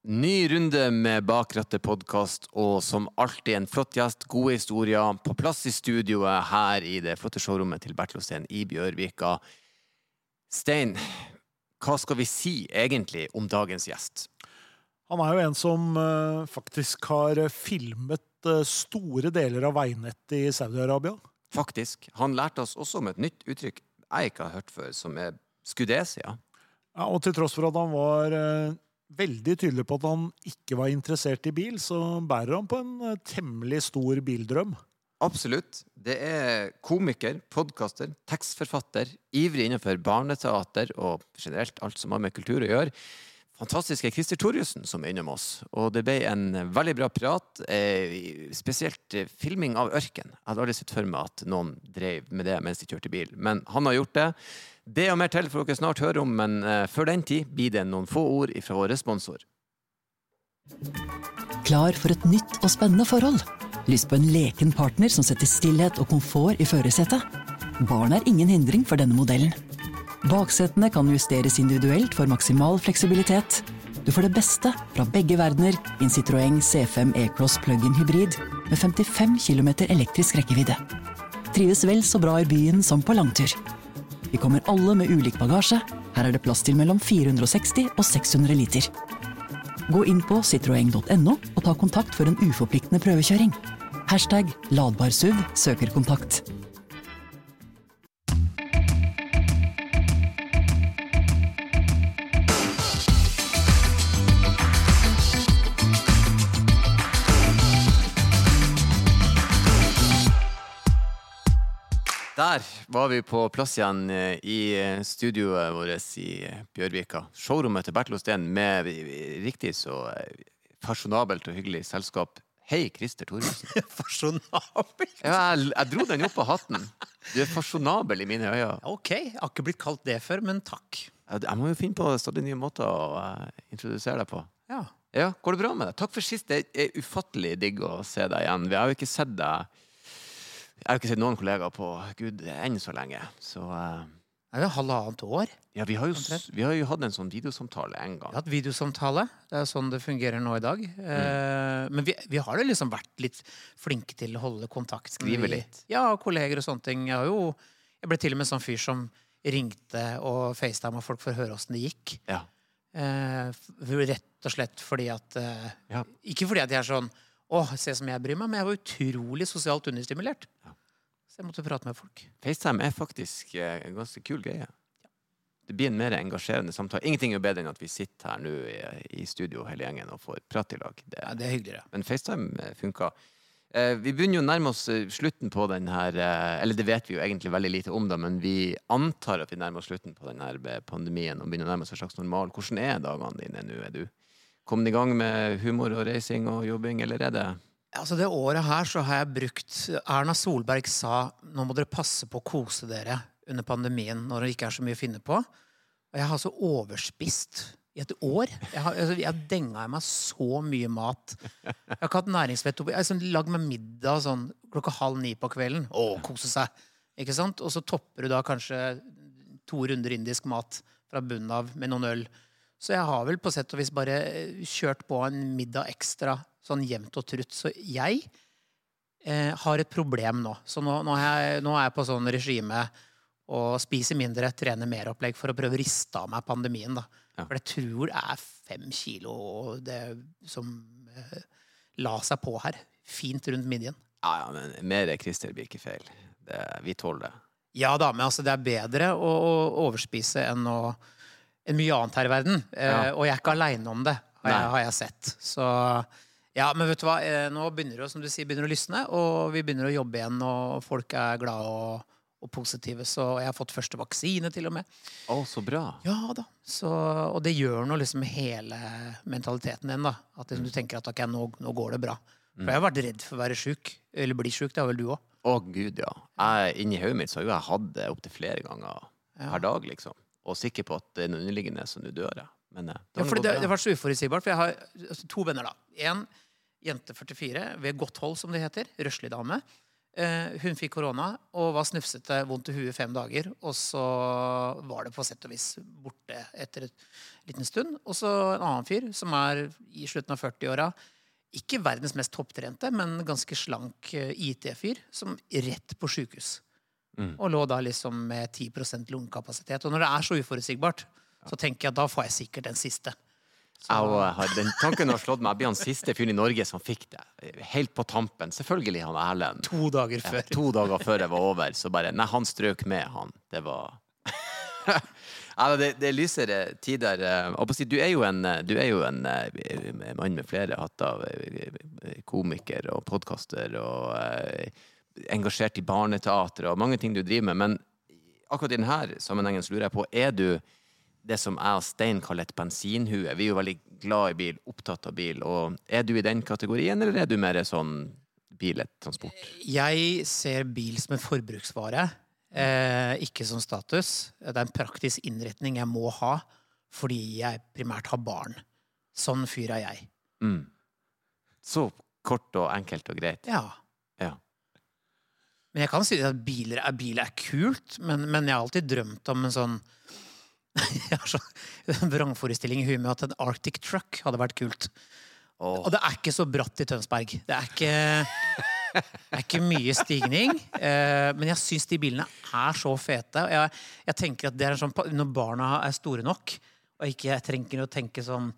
Ny runde med Bakrattet-podkast, og som alltid en flott gjest, gode historier, på plass i studioet her i det flotte showrommet til Bertil Osten i Bjørvika. Stein, hva skal vi si egentlig om dagens gjest? Han er jo en som eh, faktisk har filmet eh, store deler av veinettet i Saudi-Arabia. Faktisk. Han lærte oss også om et nytt uttrykk jeg ikke har hørt før, som er skudesia. Ja, og til tross for at han var eh, veldig tydelig på at han ikke var interessert i bil, så bærer han på en eh, temmelig stor bildrøm. Absolutt. Det er komiker, podkaster, tekstforfatter, ivrig innenfor barneteater og generelt alt som har med kultur å gjøre. Fantastiske Christer Thorjussen som er innom oss. Og det ble en veldig bra prat. Eh, spesielt eh, filming av ørken. Jeg hadde aldri sett for meg at noen drev med det mens de kjørte bil, men han har gjort det. Det og mer til får dere snart høre om, men eh, før den tid blir det noen få ord fra vår sponsor. Klar for et nytt og spennende forhold? Lyst på en leken partner som setter stillhet og komfort i førersetet? Barn er ingen hindring for denne modellen. Baksetene kan justeres individuelt for maksimal fleksibilitet. Du får det beste fra begge verdener i en Citroën C5 E-Cross plug-in hybrid med 55 km elektrisk rekkevidde. Trives vel så bra i byen som på langtur. Vi kommer alle med ulik bagasje. Her er det plass til mellom 460 og 600 liter. Gå inn på citroeng.no og ta kontakt for en uforpliktende prøvekjøring. Hashtag ladbarsuv søker kontakt. Var vi på plass igjen eh, i eh, studioet vårt i eh, Bjørvika. Showrommet til Bertil Osten med riktig så fasjonabelt og hyggelig selskap. Hei, Christer Thoresen. Fasjonabel? Ja, jeg, jeg dro den opp av hatten. Du er fasjonabel i mine øyne. Ok, jeg har ikke blitt kalt det før, men takk. Jeg, jeg må jo finne på stadig nye måter å uh, introdusere deg på. Ja. Ja, Går det bra med deg? Takk for sist. Det er ufattelig digg å se deg igjen. Vi har jo ikke sett deg Jeg har ikke sett noen kollegaer på gud enn så lenge. Så uh, Det er jo halvannet år. ja, vi har, jo, vi har jo hatt en sånn videosamtale en gang. Vi har hatt videosamtale. Det er sånn det fungerer nå i dag. Eh, men vi, vi har jo liksom vært litt flinke til å holde kontakt. Skrive litt. Ja, kolleger og sånne ting. Jeg, har jo, jeg ble til og med sånn fyr som ringte og facetima folk for å høre åssen det gikk. Ja. Uh, rett og slett fordi at uh, Ja. Ikke fordi at jeg er sånn Å, se som jeg bryr meg, men jeg var utrolig sosialt understimulert. Ja. Så jeg måtte prate med folk. FaceTime er faktisk eh, en ganske kul greie. Det blir en mer engasjerende samtale. Ingenting er jo bedre enn at vi sitter her nå i, i studio hele gjengen og får prate i lag. Det, Ja, det er hyggeligere. Men FaceTime eh, funka. Eh, vi begynner jo å nærme oss slutten på den her eh, Eller det vet vi jo egentlig veldig lite om, da, men vi antar at vi nærmer oss slutten på den her pandemien og begynner å nærme oss en slags normal. Hvordan er dagene dine nå? Er du kommet i gang med humor og reising og jobbing, eller er det Altså Det året her så har jeg brukt Erna Solberg sa nå må dere passe på å kose dere under pandemien når det ikke er så mye å finne på. Og jeg har så overspist i et år. Jeg har, altså, jeg denga i meg så mye mat. Jeg har ikke hatt næringsvett. Jeg har liksom, lagd meg middag sånn klokka halv ni på kvelden. Å, kose seg. Ikke sant? Og så topper du da kanskje to runder indisk mat fra bunnen av med noen øl. Så jeg har vel på sett og vis bare eh, kjørt på en middag ekstra sånn jevnt og trutt. Så jeg eh, har et problem nå. Så nå, nå, er jeg, nå er jeg på sånn regime og spiser mindre, trener mer opplegg for å prøve å riste av meg pandemien. da. Ja. For jeg tror det er fem kilo det som eh, la seg på her. Fint rundt midjen. Ja, ja, men mer Christer blir ikke feil. Det, vi tåler det. Ja da, men altså det er bedre å, å overspise enn, å, enn mye annet her i verden. Eh, Ja. og jeg er ikke aleine om det, har jeg, har jeg sett. Så ja, men vet du hva, eh, nå begynner det som du sier, begynner å lysne, og vi begynner å jobbe igjen, og folk er glade og, og positive. Så jeg har fått første vaksine, til og med. Å, så bra. Ja da. Så, og det gjør noe liksom hele mentaliteten din. da. At liksom, du tenker at ok, nå, nå går det bra. For jeg har vært redd for å være sjuk. Eller bli sjuk. Det har vel du òg. Å, gud, ja. Jeg, inni hodet mitt så har jo jeg hatt det opptil flere ganger per dag, liksom. Og sikker på at det er noe underliggende, som nå dør jeg. Men eh, det Ja, for det, det var så uforutsigbart. For jeg har altså, to venner, da. En jente 44 ved godt hold, som det heter. Røslig dame. Eh, hun fikk korona og var snufsete, vondt i huet fem dager. Og så var det på sett og vis borte etter en liten stund. Og så en annen fyr som er i slutten av 40-åra. Ikke verdens mest topptrente, men ganske slank eh, IT-fyr. Som rett på sjukehus. Og lå da liksom med 10% lungekapasitet. Og når det er så uforutsigbart, så tenker jeg at da får jeg sikkert den siste. Jeg har- den tanken har slått meg. Jeg blir han siste fyren i Norge som fikk det. Helt på tampen. Selvfølgelig han Erlend. To dager Ja, før. to dager før det var over, så bare Nei, han strøk med, han. Det var ja, det, det er lysere tider. eh, Du er jo en, eh, du er jo en eh, mann med flere hatter. eh, Komiker og podkaster og eh, engasjert i barneteater og mange ting du driver med. Men akkurat i denne sammenhengen så lurer jeg på, er du det som jeg og Stein kaller et bensinhue? Vi er jo veldig glad i bil, opptatt av bil. Og er du i den kategorien, eller er du mer sånn biltransport? Jeg ser bil som en forbruksvare, eh, ikke som status. Det er en praktisk innretning jeg må ha fordi jeg primært har barn. Sånn fyr er jeg. Mm. Så kort og enkelt og greit. Ja. Ja. Men jeg kan si at biler er, bil er kult, men, men jeg har alltid drømt om en sånn Jeg har sånn vrangforestilling i huet med at en Arctic Truck hadde vært kult. Oh. Og det er ikke så bratt i Tønsberg. Det er ikke, det er ikke mye stigning. Eh, men jeg syns de bilene er så fete. Og jeg, jeg tenker at det er sånn, Når barna er store nok, og ikke jeg trenger å tenke sånn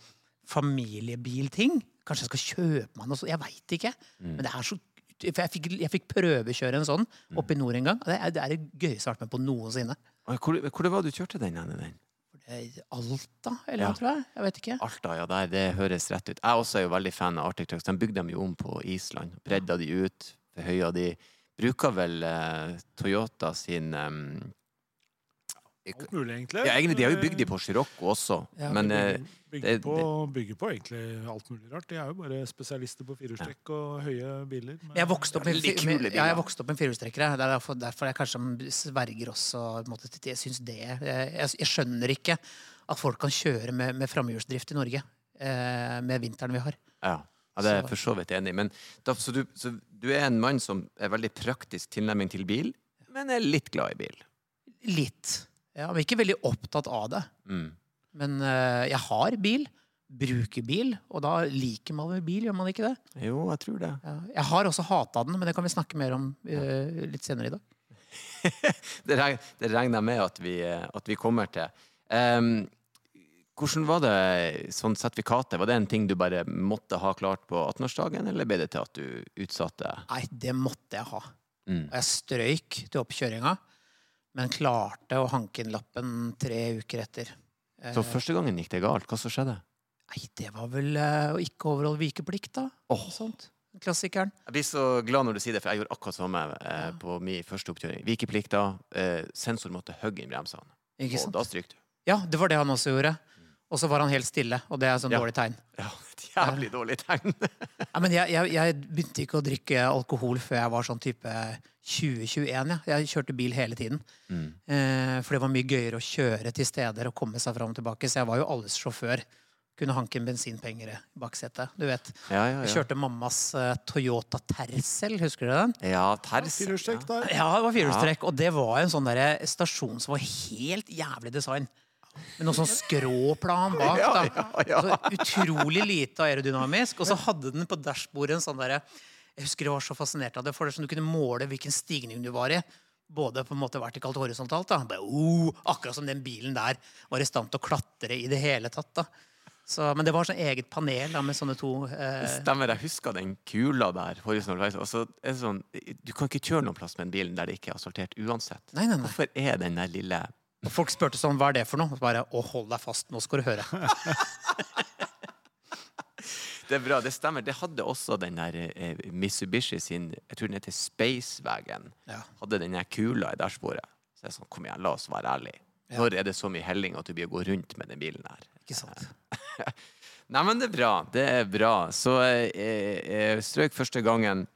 familiebilting Kanskje jeg skal kjøpe meg noe sånt. Jeg veit ikke. Men det er så for jeg fikk, jeg fikk prøvekjøre en sånn oppe i nord en gang. Det er det, er det gøyeste jeg har vært med på noensinne. Hvor, hvor det var du kjørte den? Den? Alta, eller Ja. noe, tror jeg. Jeg vet ikke. Alta, ja, der, det høres rett ut. Jeg også er jo veldig fan av Arctic Trucks. De bygde dem jo om på Island. Bredda de ut, forhøya de. Bruker vel eh, Toyota sin em, Alt mulig, egentlig. Ja, egentlig, de har jo bygd de på Scirocco også, Ja, men De eh, bygger, bygger, det- på, bygger på egentlig alt mulig rart. De er jo bare spesialister på firehjulstrekk og høye biler. men- Jeg vokste opp med, med, ja, jeg vokste opp med firehjulstrekkere. Det er derfor, derfor jeg kanskje sverger også på en måte, Jeg syns det jeg, jeg, jeg skjønner ikke at folk kan kjøre med, med framhjulsdrift i Norge eh, med vinteren vi har. ja. ja, det er jeg for så vidt enig i. Men da, så, du, så du er en mann som er veldig praktisk tilnærming til bil, men er litt glad i bil. Litt. Ja, men ikke veldig opptatt av det. Mm. Men uh, jeg har bil. Bruker bil. Og da liker man vel bil, gjør man ikke det? Jo, jeg tror det. Ja. Jeg har også hata den, men det kan vi snakke mer om uh, litt senere i dag. Det regner jeg med at vi, eh, at vi kommer til. Um, hvordan var det sånn sertifikatet? Var det en ting du bare måtte ha klart på 18-årsdagen, eller ble det til at du utsatte? Nei, det måtte jeg ha. Mm. Og jeg strøyk til oppkjøringa, men klarte å hanke inn lappen tre uker etter. Eh, Så første gangen gikk det galt. Hva så skjedde? Nei, det var vel eh, å ikke overholde vikeplikt, da. Oh. Sånt. Klassikeren. Jeg blir så glad når du sier det, for jeg gjorde akkurat samme eh, på min første oppkjøring. Vikeplikta. Eh, sensor måtte hogge inn bremsene. Ikke Og da stryker du. Ja, det var det han også gjorde. Og så var han helt stille, og det er sånn Ja. dårlig tegn. Ja, et jævlig dårlig tegn. Ja, men jeg, jeg, jeg begynte ikke å drikke alkohol før jeg var sånn type 2021. Ja. Jeg kjørte bil hele tiden. Mm. Eh, for det var mye gøyere å kjøre til steder og komme seg fram og tilbake. Så jeg var jo alles sjåfør. Kunne hanke inn bensinpenger i baksetet. Du vet. Ja, ja, Jeg kjørte mammas uh, Toyota Tercel, husker du den? Ja, Tercel. Firehjulstrekk der. Ja, det var firehjulstrekk. Og det var en sånn der stasjon som var helt jævlig design. Med noe sånn skråplan bak. Da. Så utrolig lite aerodynamisk. Og så hadde den på dashbordet en sånn derre Jeg husker jeg var så fascinert av det, for det er sånn du kunne måle hvilken stigning du var i. Både på en måte vertikalt og horisontalt. da. Bare, oh, akkurat som den bilen der var i stand til å klatre i det hele tatt. da. Så, men det var sånn eget panel da, med sånne to eh, Stemmer, jeg husker den kula der. horisontal veis. Og så er sånn, du kan ikke kjøre noen plass med en bil der det ikke er asfaltert uansett. Nei, nei, nei. Hvorfor er den der lille Og folk spurte sånn, hva er det for noe? Og så bare, å, hold deg fast, nå skal du høre. Det er bra, det stemmer. Det hadde også den der eh, Mitsubishi sin Jeg tror den heter Spacewagon. Ja. Hadde den der kula i dashbordet. Så jeg er sånn, kom igjen, la oss være ærlige. Når er det så mye helling at du blir å gå rundt med den bilen her? Ikke sant? Nei, men det er bra. Det er bra. Så eh, eh, strøk første gangen.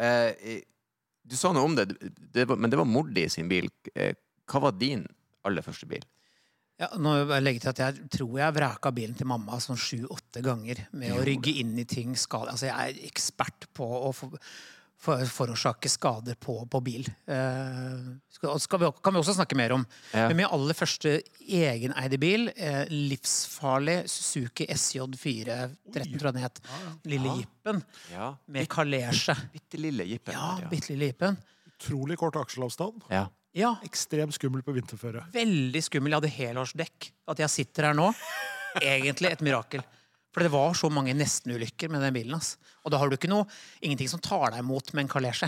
Eh, du sa noe om det, det var, men det var mor di sin bil. Eh, hva var din aller første bil? Ja, nå legger til at Jeg tror jeg vraka bilen til mamma sånn sju-åtte ganger med å rygge inn i ting skade. Altså, jeg er ekspert på å for, forårsake skader på, på bil. Eh, skal, skal vi, kan vi også snakke mer om. Ja. Men min aller første egeneide bil, eh, livsfarlig Suzuki SJ4 13, tror jeg den het. Lille Jeepen Ja. med kalesje. Bitte lille jippen. Ja, bitte lille Jeepen. Utrolig kort aksjeavstand. ja. Ja, Ekstremt skummel på vinterføre. veldig skummel. Jeg hadde helårsdekk. At jeg sitter her nå, egentlig et mirakel. For det var så mange nestenulykker med den bilen. ass. Og da har du ikke noe, ingenting som tar deg imot med en kalesje.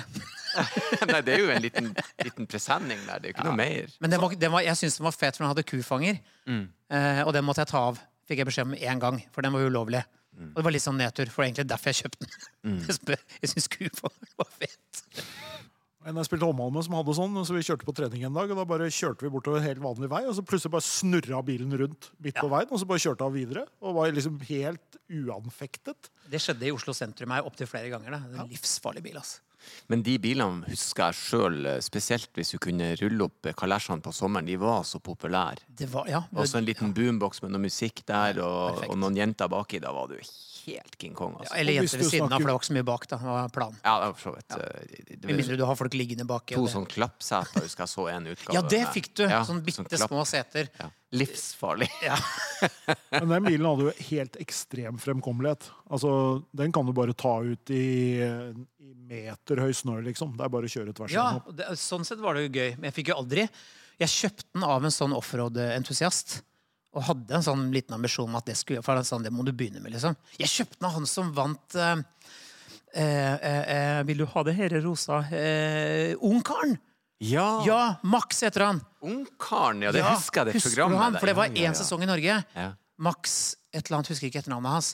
Nei, det er jo en liten, liten presenning der. Det er jo ikke noe mer. Men den var, den var, jeg syntes den var fet, for den hadde kufanger. Eh, og den måtte jeg ta av, fikk jeg beskjed om én gang, for den var ulovlig. Og det var litt sånn nedtur, for det var egentlig derfor jeg kjøpte den. Spør- Jeg syns kufanger var fet. En jeg spilte håndball med, som hadde sånn, så vi kjørte på trening en dag. og Da bare kjørte vi bortover helt vanlig vei, og så plutselig bare snurra bilen rundt midt på veien. Og så bare kjørte av videre. Og var liksom helt uanfektet. Det skjedde i Oslo sentrum her opptil flere ganger. Da. Det er en livsfarlig bil, altså. Men de bilene husker jeg sjøl, spesielt hvis du kunne rulle opp kalesjene på sommeren. De var så populære. Det var, ja, Og så en liten boombox med noe musikk der, og, og noen jenter baki. Da var du helt King Kong. ja, Altså. eller jenter ved siden av, for det var ikke så mye bak. da, var planen. Ja, det var for så vidt. Ja. det- det Med mindre du har folk liggende bak. To sånne sånn klappseter, husker jeg så en utgave. Ja, det fikk du! Ja, sånn bitte sånn små seter. Ja. Livsfarlig. Ja. Men den bilen hadde jo helt ekstrem fremkommelighet. Altså, Den kan du bare ta ut i, i meterhøy snø, liksom. Det er bare å kjøre tvers Ja, igjennom. Ja, det, sånn sett var det jo gøy. Men jeg fikk jo aldri Jeg kjøpte den av en sånn offroad-entusiast. Og hadde en sånn liten ambisjon om at det skulle For sånn, det må du begynne med, liksom. Jeg kjøpte den av han som vant eh, eh, eh, Vil du ha det her rosa? Eh, Ungkaren! Ja! Ja, Max heter han. Ungkaren, ja. Det Ja, husker jeg, det husker programmet. han? For det var Ja, ja, ja. sesong i Norge. Ja. Max et eller annet, husker ikke etternavnet hans.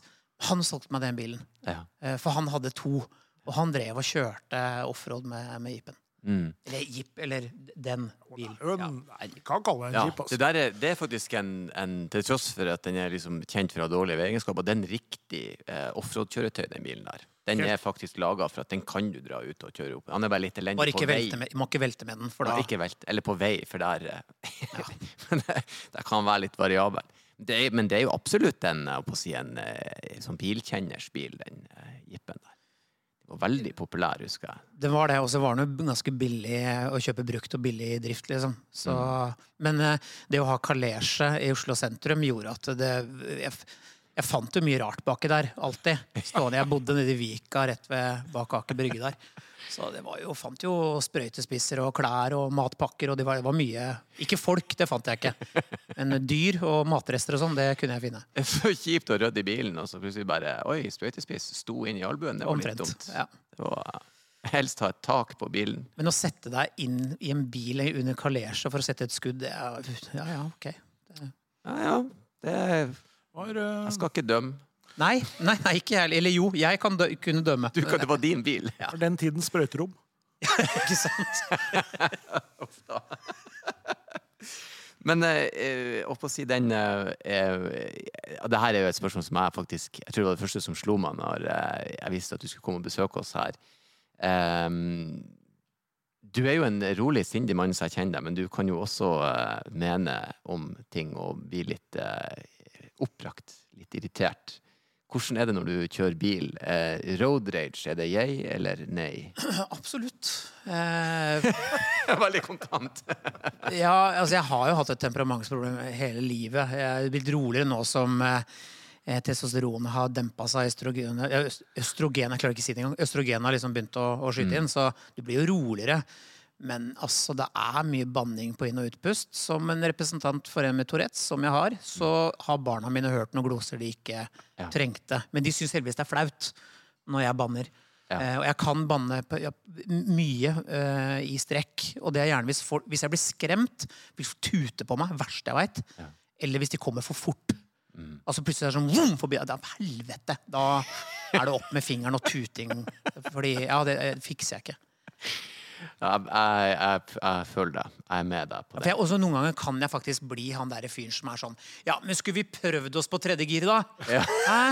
Han solgte meg den bilen. Ja. Eh, For han hadde to. Og han drev og kjørte offroad med, med jeepen. Mm. Eller jeep, eller den bilen. Ja. er jo en- vi kan kalle det en Ja, jeep. det, Altså. der er, det er faktisk en, en Til tross for at den er liksom kjent for å ha dårlige veiegenskaper, det er en riktig eh, offroad-kjøretøy, den bilen der. Den er faktisk laga for at den kan du dra ut og kjøre opp. Han er bare litt elendig Bare på vei. med, må ikke velte med den, for da ikke velte, eller på vei, for der ja. Der det, det kan være litt variabel. Det men det er jo absolutt en, å si, en eh, sånn bilkjenners bil, den uh, jeepen der. Den var veldig populær, husker jeg. Det var det, og så var den ganske billig å kjøpe brukt og billig i drift, liksom. Så, Men eh, det å ha kalesje i Oslo sentrum gjorde at det jeg, jeg fant jo mye rart baki der, alltid. Stående, Jeg bodde nede i Vika rett ved bak Aker Brygge der. Så det var jo, fant jo sprøytespisser og klær og matpakker, og det var, det var mye Ikke folk, det fant jeg ikke. Men dyr og matrester og sånn, det kunne jeg finne. Det er så kjipt å rydde i bilen, og så plutselig bare Oi, sprøytespiss sto inn i albuen. Det var litt dumt. Ja. Det var Helst ha et tak på bilen. Men å sette deg inn i en bil under kalesje for å sette et skudd, det er Ja, ja, ok. Ja, ja. Det, Var, eh, jeg skal ikke dømme. Nei, nei, nei ikke jeg. Eller jo, jeg kan dø, kunne dømme. Du, kan- det var din bil. For den tidens sprøyterom. Ikke sant? Men eh, eh, opp å si den eh, eh, Det her er jo et spørsmål som jeg faktisk Jeg tror det var det første som slo meg når eh, jeg visste at du skulle komme og besøke oss her. Ehm, du er jo en rolig, sindig mann som jeg kjenner deg, men du kan jo også mene om ting og bli litt oppbrakt, litt irritert. Hvordan er det når du kjører bil? Eh, road rage, er det jeg eller nei? Absolutt. Eh, Veldig kontant. ja, altså jeg har jo hatt et temperamentsproblem hele livet. Jeg er blitt roligere nå som eh, testosteronet har dempa seg. Østrogen, østrogen, jeg klarer ikke å si det engang. Østrogenet har liksom begynt å, å skyte inn, så du blir jo roligere. Men altså, det er mye banning på inn- og utpust. Som en representant for en med Tourettes, som jeg har, så har barna mine hørt noen gloser de ikke Ja. trengte. Men de syns heldigvis det er flaut når jeg banner. Ja. Eh, og jeg kan banne på, ja, mye eh, i strekk. Og det er gjerne hvis, folk, hvis jeg blir skremt, hvis folk tuter på meg, verste jeg veit. Eller hvis de kommer for fort. Mm. Altså plutselig er det sånn vroom, forbi. Da, helvete! Da er det opp med fingeren og tuting. Fordi Ja, det det fikser jeg ikke. Jeg, jeg, jeg, jeg føler det. Jeg er med deg på For det. jeg, også Noen ganger kan jeg faktisk bli han der fyren som er sånn Ja, men skulle vi prøvd oss på tredje gir, da? Ja. Hæ?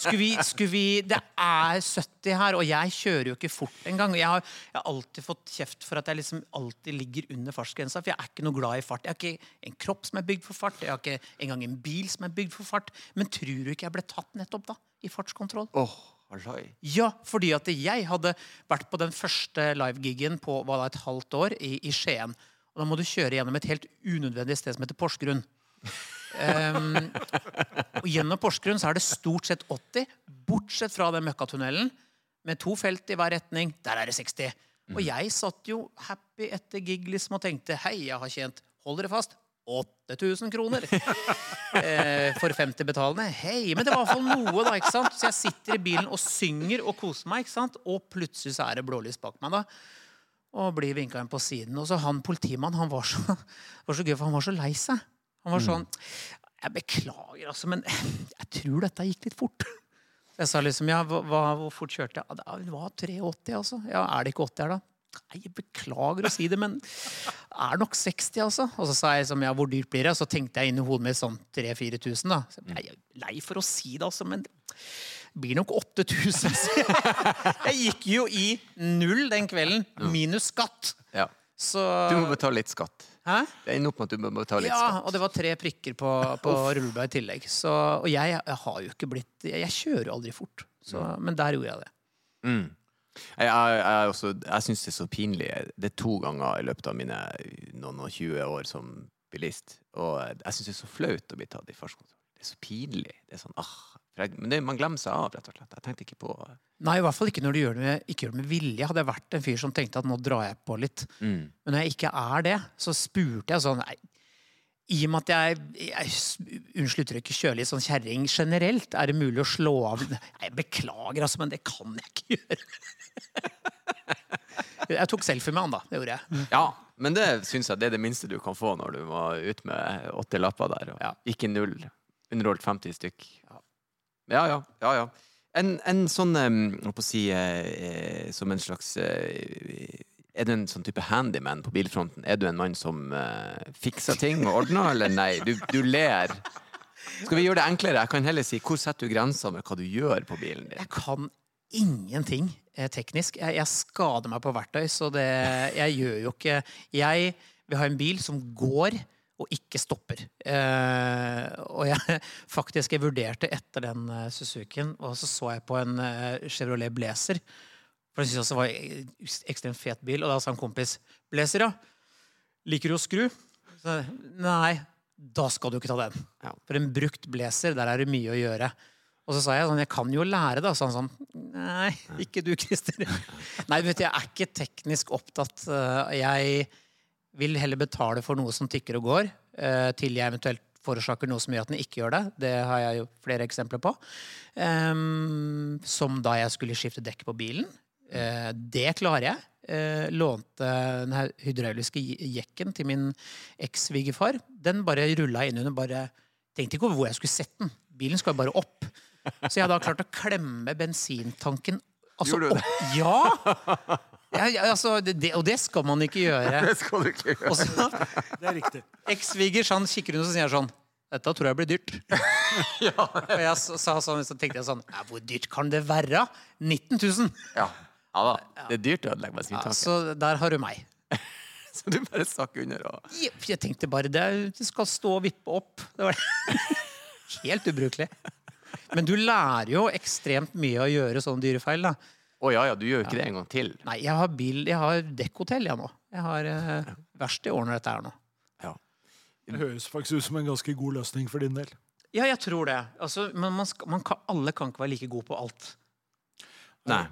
Skulle vi, skulle vi Det er 70 her, og jeg kjører jo ikke fort engang. Jeg har, jeg har alltid fått kjeft for at jeg liksom alltid ligger under fartsgrensa, for jeg er ikke noe glad i fart. Jeg har ikke en kropp som er bygd for fart, jeg har ikke engang en bil som er bygd for fart. Men tror du ikke jeg ble tatt nettopp da? I fartskontroll? Åh, Halloi. Ja, fordi at jeg hadde vært på den første livegigen på hva da, et halvt år i, i Skien. Og da må du kjøre gjennom et helt unødvendig sted som heter Porsgrunn. um, og gjennom Porsgrunn så er det stort sett 80, bortsett fra den møkkatunnelen med to felt i hver retning. Der er det 60. Og jeg satt jo happy etter gig liksom og tenkte hei, jeg har tjent hold dere fast 8000 kroner eh, for 50 betalende. Hei, men det var i hvert fall noe, da. ikke sant? Så jeg sitter i bilen og synger og koser meg, ikke sant? og plutselig så er det blålys bak meg. da og blir vinka inn på siden. Og så han politimannen han var så, var så gøy, for han var så lei seg. Han var sånn Jeg beklager, altså, men jeg tror dette gikk litt fort. Jeg sa liksom ja, hva, hvor fort kjørte jeg? Det var 380, altså. Ja, er det ikke 80 her, da? Nei, jeg beklager å si det, men er nok 60, altså. Og så sa jeg som ja, hvor dyrt blir det? Og så tenkte jeg inni hodet mitt sånn 3000-4000, da. Så, jeg er lei for å si det, altså, men det blir nok 8000. Så jeg, gikk jo i null den kvelden, minus skatt. Ja. Så Du må betale litt skatt. Hæ? Det er opp med at du må betale litt Ja, skatt. og det var tre prikker på, på rullebladet i tillegg. Så, og jeg, jeg har jo ikke blitt Jeg, jeg kjører jo aldri fort. Så, men der gjorde jeg det. Mm. Jeg, jeg, jeg, også- jeg syns det er så pinlig. Det er to ganger i løpet av mine noen og 20 år som bilist. Og jeg syns det er så flaut å bli tatt i fartskontroll. Det er så pinlig. Det er sånn, ah, men det, man glemmer seg av, rett og slett. Jeg tenkte ikke på Nei, i hvert fall ikke når du gjør det med, gjør det med vilje. Hadde jeg vært en fyr som tenkte at nå drar jeg på litt. mm. Men når jeg ikke er det, så spurte jeg sånn nei, I og med at jeg, jeg Unnskyld uttrykket, kjører litt sånn kjerring generelt, er det mulig å slå av Nei, Jeg beklager, altså, men det kan jeg ikke gjøre. Jeg tok selfie med han, da. Det gjorde jeg. Ja, men det syns jeg det er det minste du kan få når du må ut med åtte lapper der. Og Ja. Ikke null. Underholdt 50 stykk. Ja, ja. ja, ja. En, en sånn jeg holdt på å si eh, eh, Som en slags eh, Er du en sånn type handyman på bilfronten? Er du en mann som uh, fikser ting og ordner, eller nei? Du, du ler. Skal vi gjøre det enklere? Jeg kan heller si hvor setter du grensa med hva du gjør på bilen din? Jeg kan ingenting eh, teknisk. Jeg, jeg skader meg på verktøy, så det Jeg gjør jo ikke Jeg vil ha en bil som går og ikke stopper. Eh, og jeg faktisk jeg vurderte etter den uh, Suzukien, og så så jeg på en eh, Chevrolet Blazer. For han syntes det var en ekstremt fet bil. Og da sa en kompis Blazer, ja. Liker du å skru? Så, Nei, da skal du ikke ta den. Ja. For en brukt Blazer, der er det mye å gjøre. Og så sa jeg sånn, jeg kan jo lære, da. Så han sånn, nei, ikke du, Christer. Nei, vet du, jeg er ikke teknisk opptatt. Eh, Jeg vil heller betale for noe som tikker og går, eh, til jeg eventuelt forårsaker noe som gjør at den ikke gjør det. Det har jeg jo flere eksempler på. Ehm, som da jeg skulle skifte dekk på bilen. Eh, det klarer jeg. Eh, lånte den her hydrauliske jekken til min eks-svigerfar. Den bare rulla inn under. bare Tenkte ikke over hvor jeg skulle sette den. Bilen skal jo bare opp. Så jeg hadde klart å klemme bensintanken altså, Gjorde du det? opp. Ja! Ja, ja, altså, det, og det skal man ikke gjøre. Det skal du ikke gjøre. Og så Det er riktig. Eks-svigers han kikker rundt og sier sånn Dette tror jeg blir dyrt. Og jeg sa sånn, så tenkte jeg sånn ja, Hvor dyrt kan det være? 19 000! Ja. Ja da. Det er dyrt å ødelegge Ja, så der har du meg. Så du bare stakk under og Jepp, Jeg tenkte bare det, det skal stå og vippe opp. Det var helt ubrukelig. Men du lærer jo ekstremt mye å gjøre sånne dyrefeil. da. Å ja, ja, du gjør jo ikke det en gang til. Nei, jeg har bil, jeg har dekkhotell jeg nå. Jeg har eh, i årene dette her nå. Ja. Det høres faktisk ut som en ganske god løsning for din del. Ja, jeg tror det. Altså, men man skal, man kan, alle kan ikke være like gode på alt. Nei.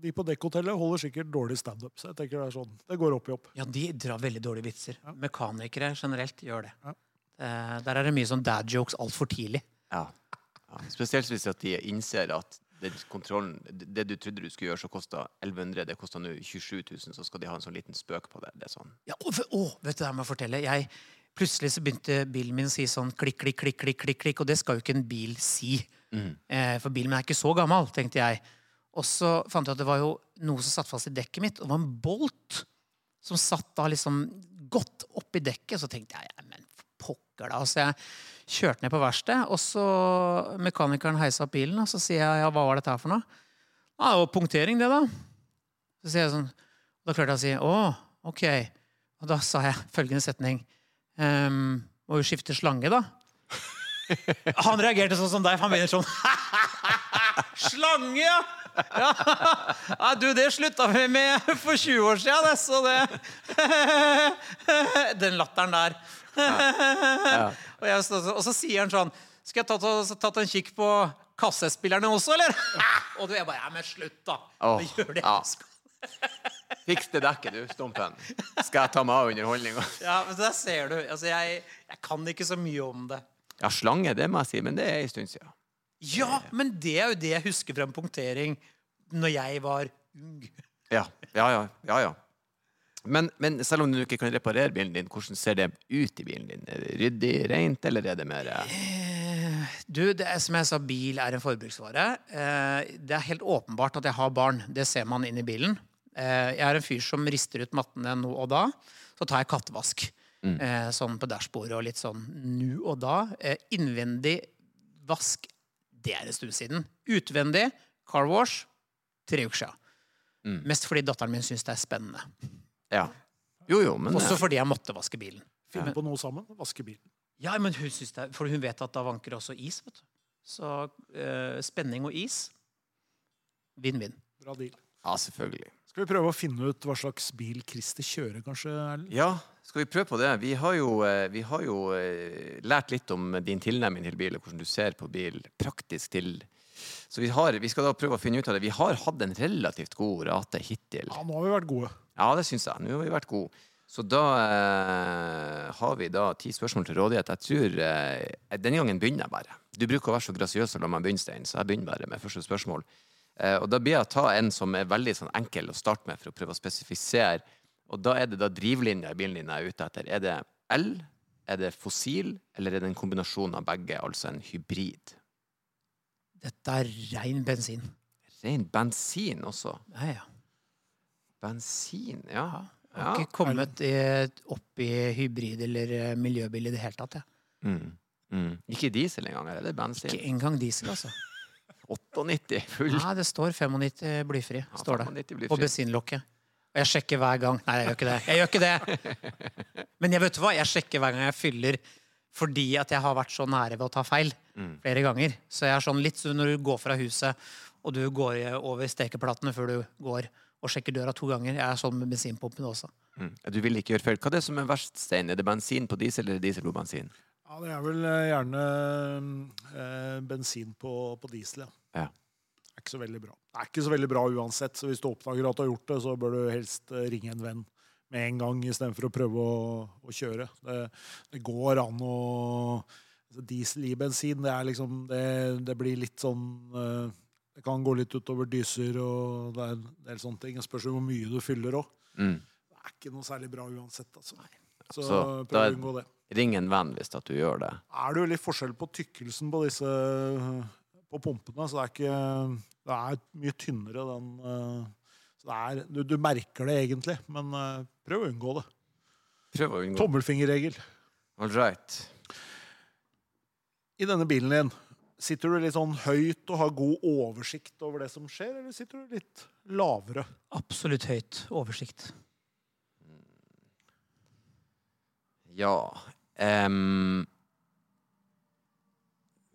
De på dekkhotellet holder sikkert dårlig standup. Så jeg tenker det er sånn. Det går opp i opp. Ja, de drar veldig dårlige vitser. Mekanikere generelt gjør det. Ja. Eh, der er det mye sånn dad jokes altfor tidlig. Ja. ja. Spesielt hvis de innser at den kontrollen, det du trodde du skulle gjøre, så kosta 1100, det koster nå 27 000, så skal de ha en sånn liten spøk på det. Det er sånn. Ja, å, å, vet du hva jeg må fortelle? Jeg, plutselig så begynte bilen min å si sånn klikk, klikk, klikk, klikk, klikk, klikk, og det skal jo ikke en bil si. Eh, for bilen min er ikke så gammel, tenkte jeg. Og så fant jeg at det var jo noe som satt fast i dekket mitt, og det var en bolt som satt da liksom godt oppi dekket. Så tenkte jeg, men pokker da. Så jeg kjørte ned på verkstedet, og så mekanikeren heisa opp bilen, og så sier jeg, ja, hva var dette her for noe? Ja, det var punktering det da. Så sier jeg sånn, da klarte jeg å si, å, ok. Og da sa jeg følgende setning, ehm, må jo skifte slange da. Han reagerte sånn som deg, han begynner sånn, Slange, ja! ja! du, det slutta vi med for 20 år siden, det, så det Den latteren der. og, jeg, og så sier han sånn Skal jeg tatt, tatt en kikk på kassespillerne også, eller? og du er bare Ja, men slutt, da. Oh, Gjør det ja. Fiks det dekket, du, Stumpen. Skal jeg ta meg av underholdninga? Ja, men Der ser du. Altså, jeg, jeg kan ikke så mye om det. Ja, slange, det må jeg si, men det er ei stund siden. Ja, men det er jo det jeg husker fra en punktering når jeg var ung. Ja, ja, ja. ja, ja. Men, men selv om du ikke kan reparere bilen din, hvordan ser det ut i bilen din? Er det ryddig, rent, eller er det mer eh, Du, det er, som jeg sa, bil er en forbruksvare. Eh, det er helt åpenbart at jeg har barn. Det ser man inn i bilen. Eh, jeg er en fyr som rister ut mattene nå og da. Så tar jeg kattevask. Eh, sånn på dashbordet og litt sånn nu og da. Eh, innvendig vask, det er en stund siden. Utvendig car wash, tre uker siden. Mest fordi datteren min syns det er spennende. Ja. Jo, jo, men Også eh, fordi jeg måtte vaske bilen. Finne på noe sammen. Vaske bilen. Ja, men hun synes det, For hun vet at da vanker det også is. vet du. Så eh, spenning og is Vinn-vinn. Bra deal. Ja, selvfølgelig. Skal vi prøve å finne ut hva slags bil Christer kjører, kanskje? Erlend? Ja, skal vi prøve på det? Vi har jo, eh, vi har jo eh, lært litt om din tilnærming til bil, og hvordan du ser på bil praktisk til Så vi, har, vi skal da prøve å finne ut av det. Vi har hatt en relativt god rate hittil. Ja, nå har vi vært gode. Ja, det syns jeg. Nå har vi vært gode. Så da eh, har vi da ti spørsmål til rådighet. Jeg tror eh, Denne gangen begynner jeg bare. Du bruker å være så grasiøs og la meg begynne, Stein, så jeg begynner bare med første spørsmål. Eh, og da blir jeg å ta en som er veldig sånn enkel å starte med, for å prøve å spesifisere. Og da er det da drivlinja i bilen din jeg er ute etter. Er det el, er det fossil, eller er det en kombinasjon av begge, altså en hybrid? Dette er rein bensin. Ren bensin også. Ja, ja. Bensin, ja. Jeg har ja. ikke kommet i, opp i hybrid eller eh, miljøbil i det hele tatt. Jeg. Mm. Mm. Ikke diesel engang, eller er det bensin? Ikke engang diesel, altså. 98 full. Nei, det står 95 blyfri. Ja, står det. 95 blir På bensinlokket. Og jeg sjekker hver gang. Nei, jeg gjør ikke det. Jeg gjør ikke det. Men jeg vet du hva? Jeg sjekker hver gang jeg fyller fordi at jeg har vært så nære ved å ta feil Mm. flere ganger. Så jeg er sånn litt sånn når du går fra huset, og du går over stekeplatene før du går og sjekker døra to ganger. Jeg er sånn med bensinpumpen også. Mm. Du vil ikke gjøre feil. Hva er det som er verst, Stein? Er det bensin på diesel eller diesel på bensin? Ja, det er vel eh, gjerne eh, bensin på, på diesel, ja. Ja. Er ikke så veldig bra. Det er ikke så veldig bra uansett, så hvis du oppdager at du har gjort det, så bør du helst eh, ringe en venn med en gang istedenfor å prøve å, å kjøre. Det, det går an å altså, Diesel i bensin, det er liksom Det, det blir litt sånn eh, Det kan gå litt utover dyser og det er en del sånne ting. Det spørs jo hvor mye du fyller òg. Mm. Det er ikke noe særlig bra uansett, altså. Så, Så prøv å unngå det. Ring en venn hvis at du gjør det. er det jo litt forskjell på tykkelsen på disse på pumpene. Så det er ikke Det er mye tynnere den Så det er Du, du merker det egentlig, men øh, prøv å unngå det. Prøv å unngå. Tommelfingerregel. All right. I denne bilen din, sitter du litt sånn høyt og har god oversikt over det som skjer, eller sitter du litt lavere? Absolutt høyt oversikt. Ja em,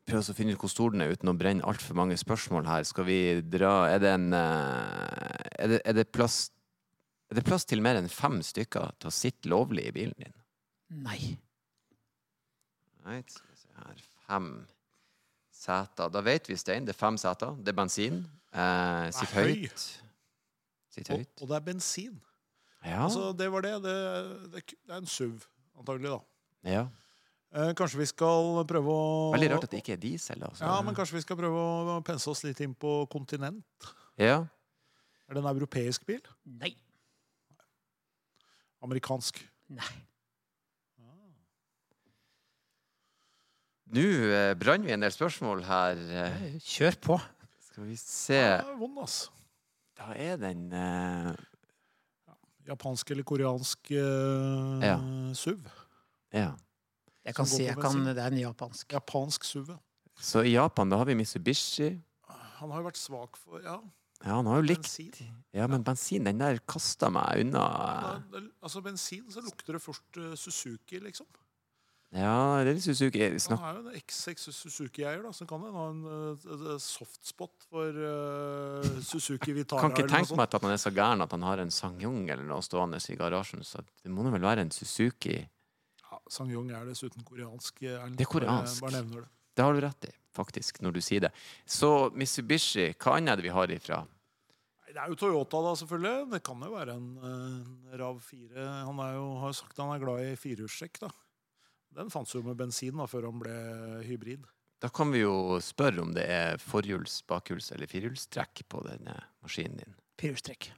Prøv å finne ut hvor stor den er uten å brenne altfor mange spørsmål her. Skal vi dra Er det en eh, Er det, er det plass Er det plass til mer enn fem stykker til å sitte lovlig i bilen din? Nei. Right, skal vi se her. Fem seter. Da vet vi, Stein, det er fem seter. Det er bensin. Eh, sitt høyt. Sitt Og, høyt. og det er bensin. Ja. Altså, det var det. Det, det, det er en SUV, antagelig, da. ja. Eh, kanskje vi skal prøve å Veldig rart at det ikke er diesel. Altså. Ja, men kanskje vi skal prøve å pense oss litt inn på kontinent. Ja. Er det en europeisk bil? Nei. Amerikansk? Nei. Nå eh, brann vi en del spørsmål her. Eh, Kjør på. skal vi se Ja, det er vond, altså. Da er den eh, Japansk eller koreansk eh, Ja. SUV. Ja. Jeg kan si jeg kan, det er en japansk. Japansk SUV. Så i Japan da har vi Mitsubishi. Han har jo vært svak for Ja, Ja, han har jo likt bensin. Ja, men bensin, den der kasta meg unna. ja, altså bensin, så lukter det først eh, Suzuki, liksom. Ja, det er litt Suzuki. Han er jo en X6 Suzuki-eier, da, så kan han ha en uh, softspot for uh, Suzuki Vitara. kan ikke tenke meg at han er så gæren at han har en Sangyong eller noe stående i garasjen. Så det må nå vel være en Suzuki. Ja, Sangyong er dessuten koreansk. eh, Erlend. Det er koreansk. Bare, bare nevner det. Det har du rett i, faktisk, når du sier det. Så Mitsubishi, hva annet er det vi har ifra? Det er jo Toyota, da, selvfølgelig. Det kan jo være en, en RAV4. Han er jo, har jo sagt han er glad i firehjulstrekk, da. Den fantes jo med bensin da, før han ble hybrid. Da kan vi jo spørre om det er forhjuls, bakhjuls eller firehjulstrekk på denne maskinen din. Firehjulstrekk.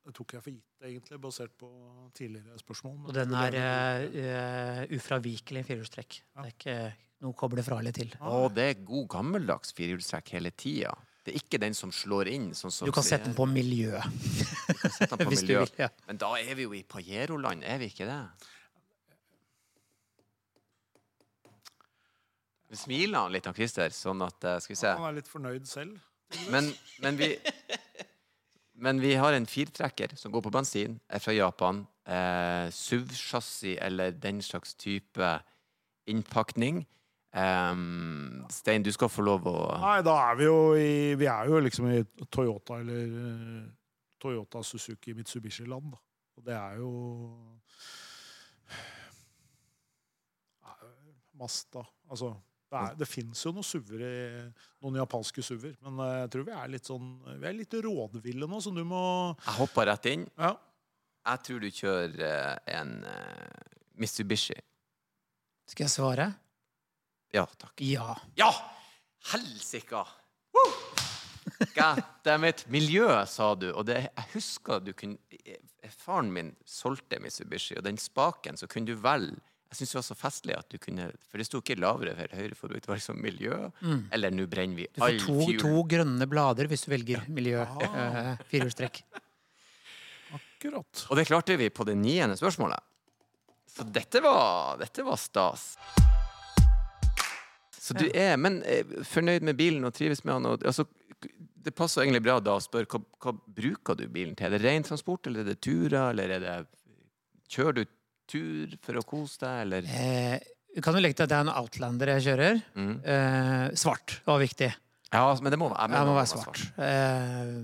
Det tok jeg for gitt, egentlig, basert på tidligere spørsmål. men Og den er uh, ufravikelig firehjulstrekk. Det er ikke noe å koble fra eller til. Å, det er god gammeldags firehjulstrekk hele tida. Det er ikke den som slår inn. Sånn som Du kan sette den på miljø, Du kan sette den på hvis du miljø. vil. Ja. Men da er vi jo i Pajero-land, er vi ikke det? Vi smiler han litt, han Christer, sånn at eh, Skal vi se. Han er litt fornøyd selv. Men, men vi Men vi har en firtrekker som går på bensin, er fra Japan. Eh, SUV-sjassi eller den slags type innpakning. Um, Stein, du skal få lov å Nei, da er vi jo i Vi er jo liksom i Toyota eller eh, Toyota, Suzuki, Mitsubishi-land, da. Og det er jo Masta, Mazda. Altså det, er, det fins jo noen SUV-er i noen japanske SUV-er, men eh, jeg tror vi er litt sånn Vi er litt rådville nå, så du må Jeg hopper rett inn. Ja. Jeg tror du kjører eh, en eh, Mitsubishi. Skal jeg svare? Ja takk. Ja. Ja! Helsika! Woo! God. Miljø, sa du. Og det, jeg husker du kunne Faren min solgte Mitsubishi, og den spaken så kunne du velge Jeg syns det var så festlig at du kunne For det sto ikke lavere for høyre forbruk. Det var liksom miljø, eller nå brenner vi Du får to, to grønne blader hvis du velger miljø. Eh, firehjulstrekk. Akkurat. Og det klarte vi på det niende spørsmålet. Så dette var, dette var stas. Så du er men eh, fornøyd med bilen og trives med den? Og, altså, det passer egentlig bra da å spørre hva, hva bruker du bilen til? Er det ren transport, eller er det turer, eller er det Kjører du tur for å kose deg, eller? Eh, kan du legge til at det er en Outlander jeg kjører. Mm. Eh, svart. Var viktig. Ja, men det må, jeg det må være svart. Eh,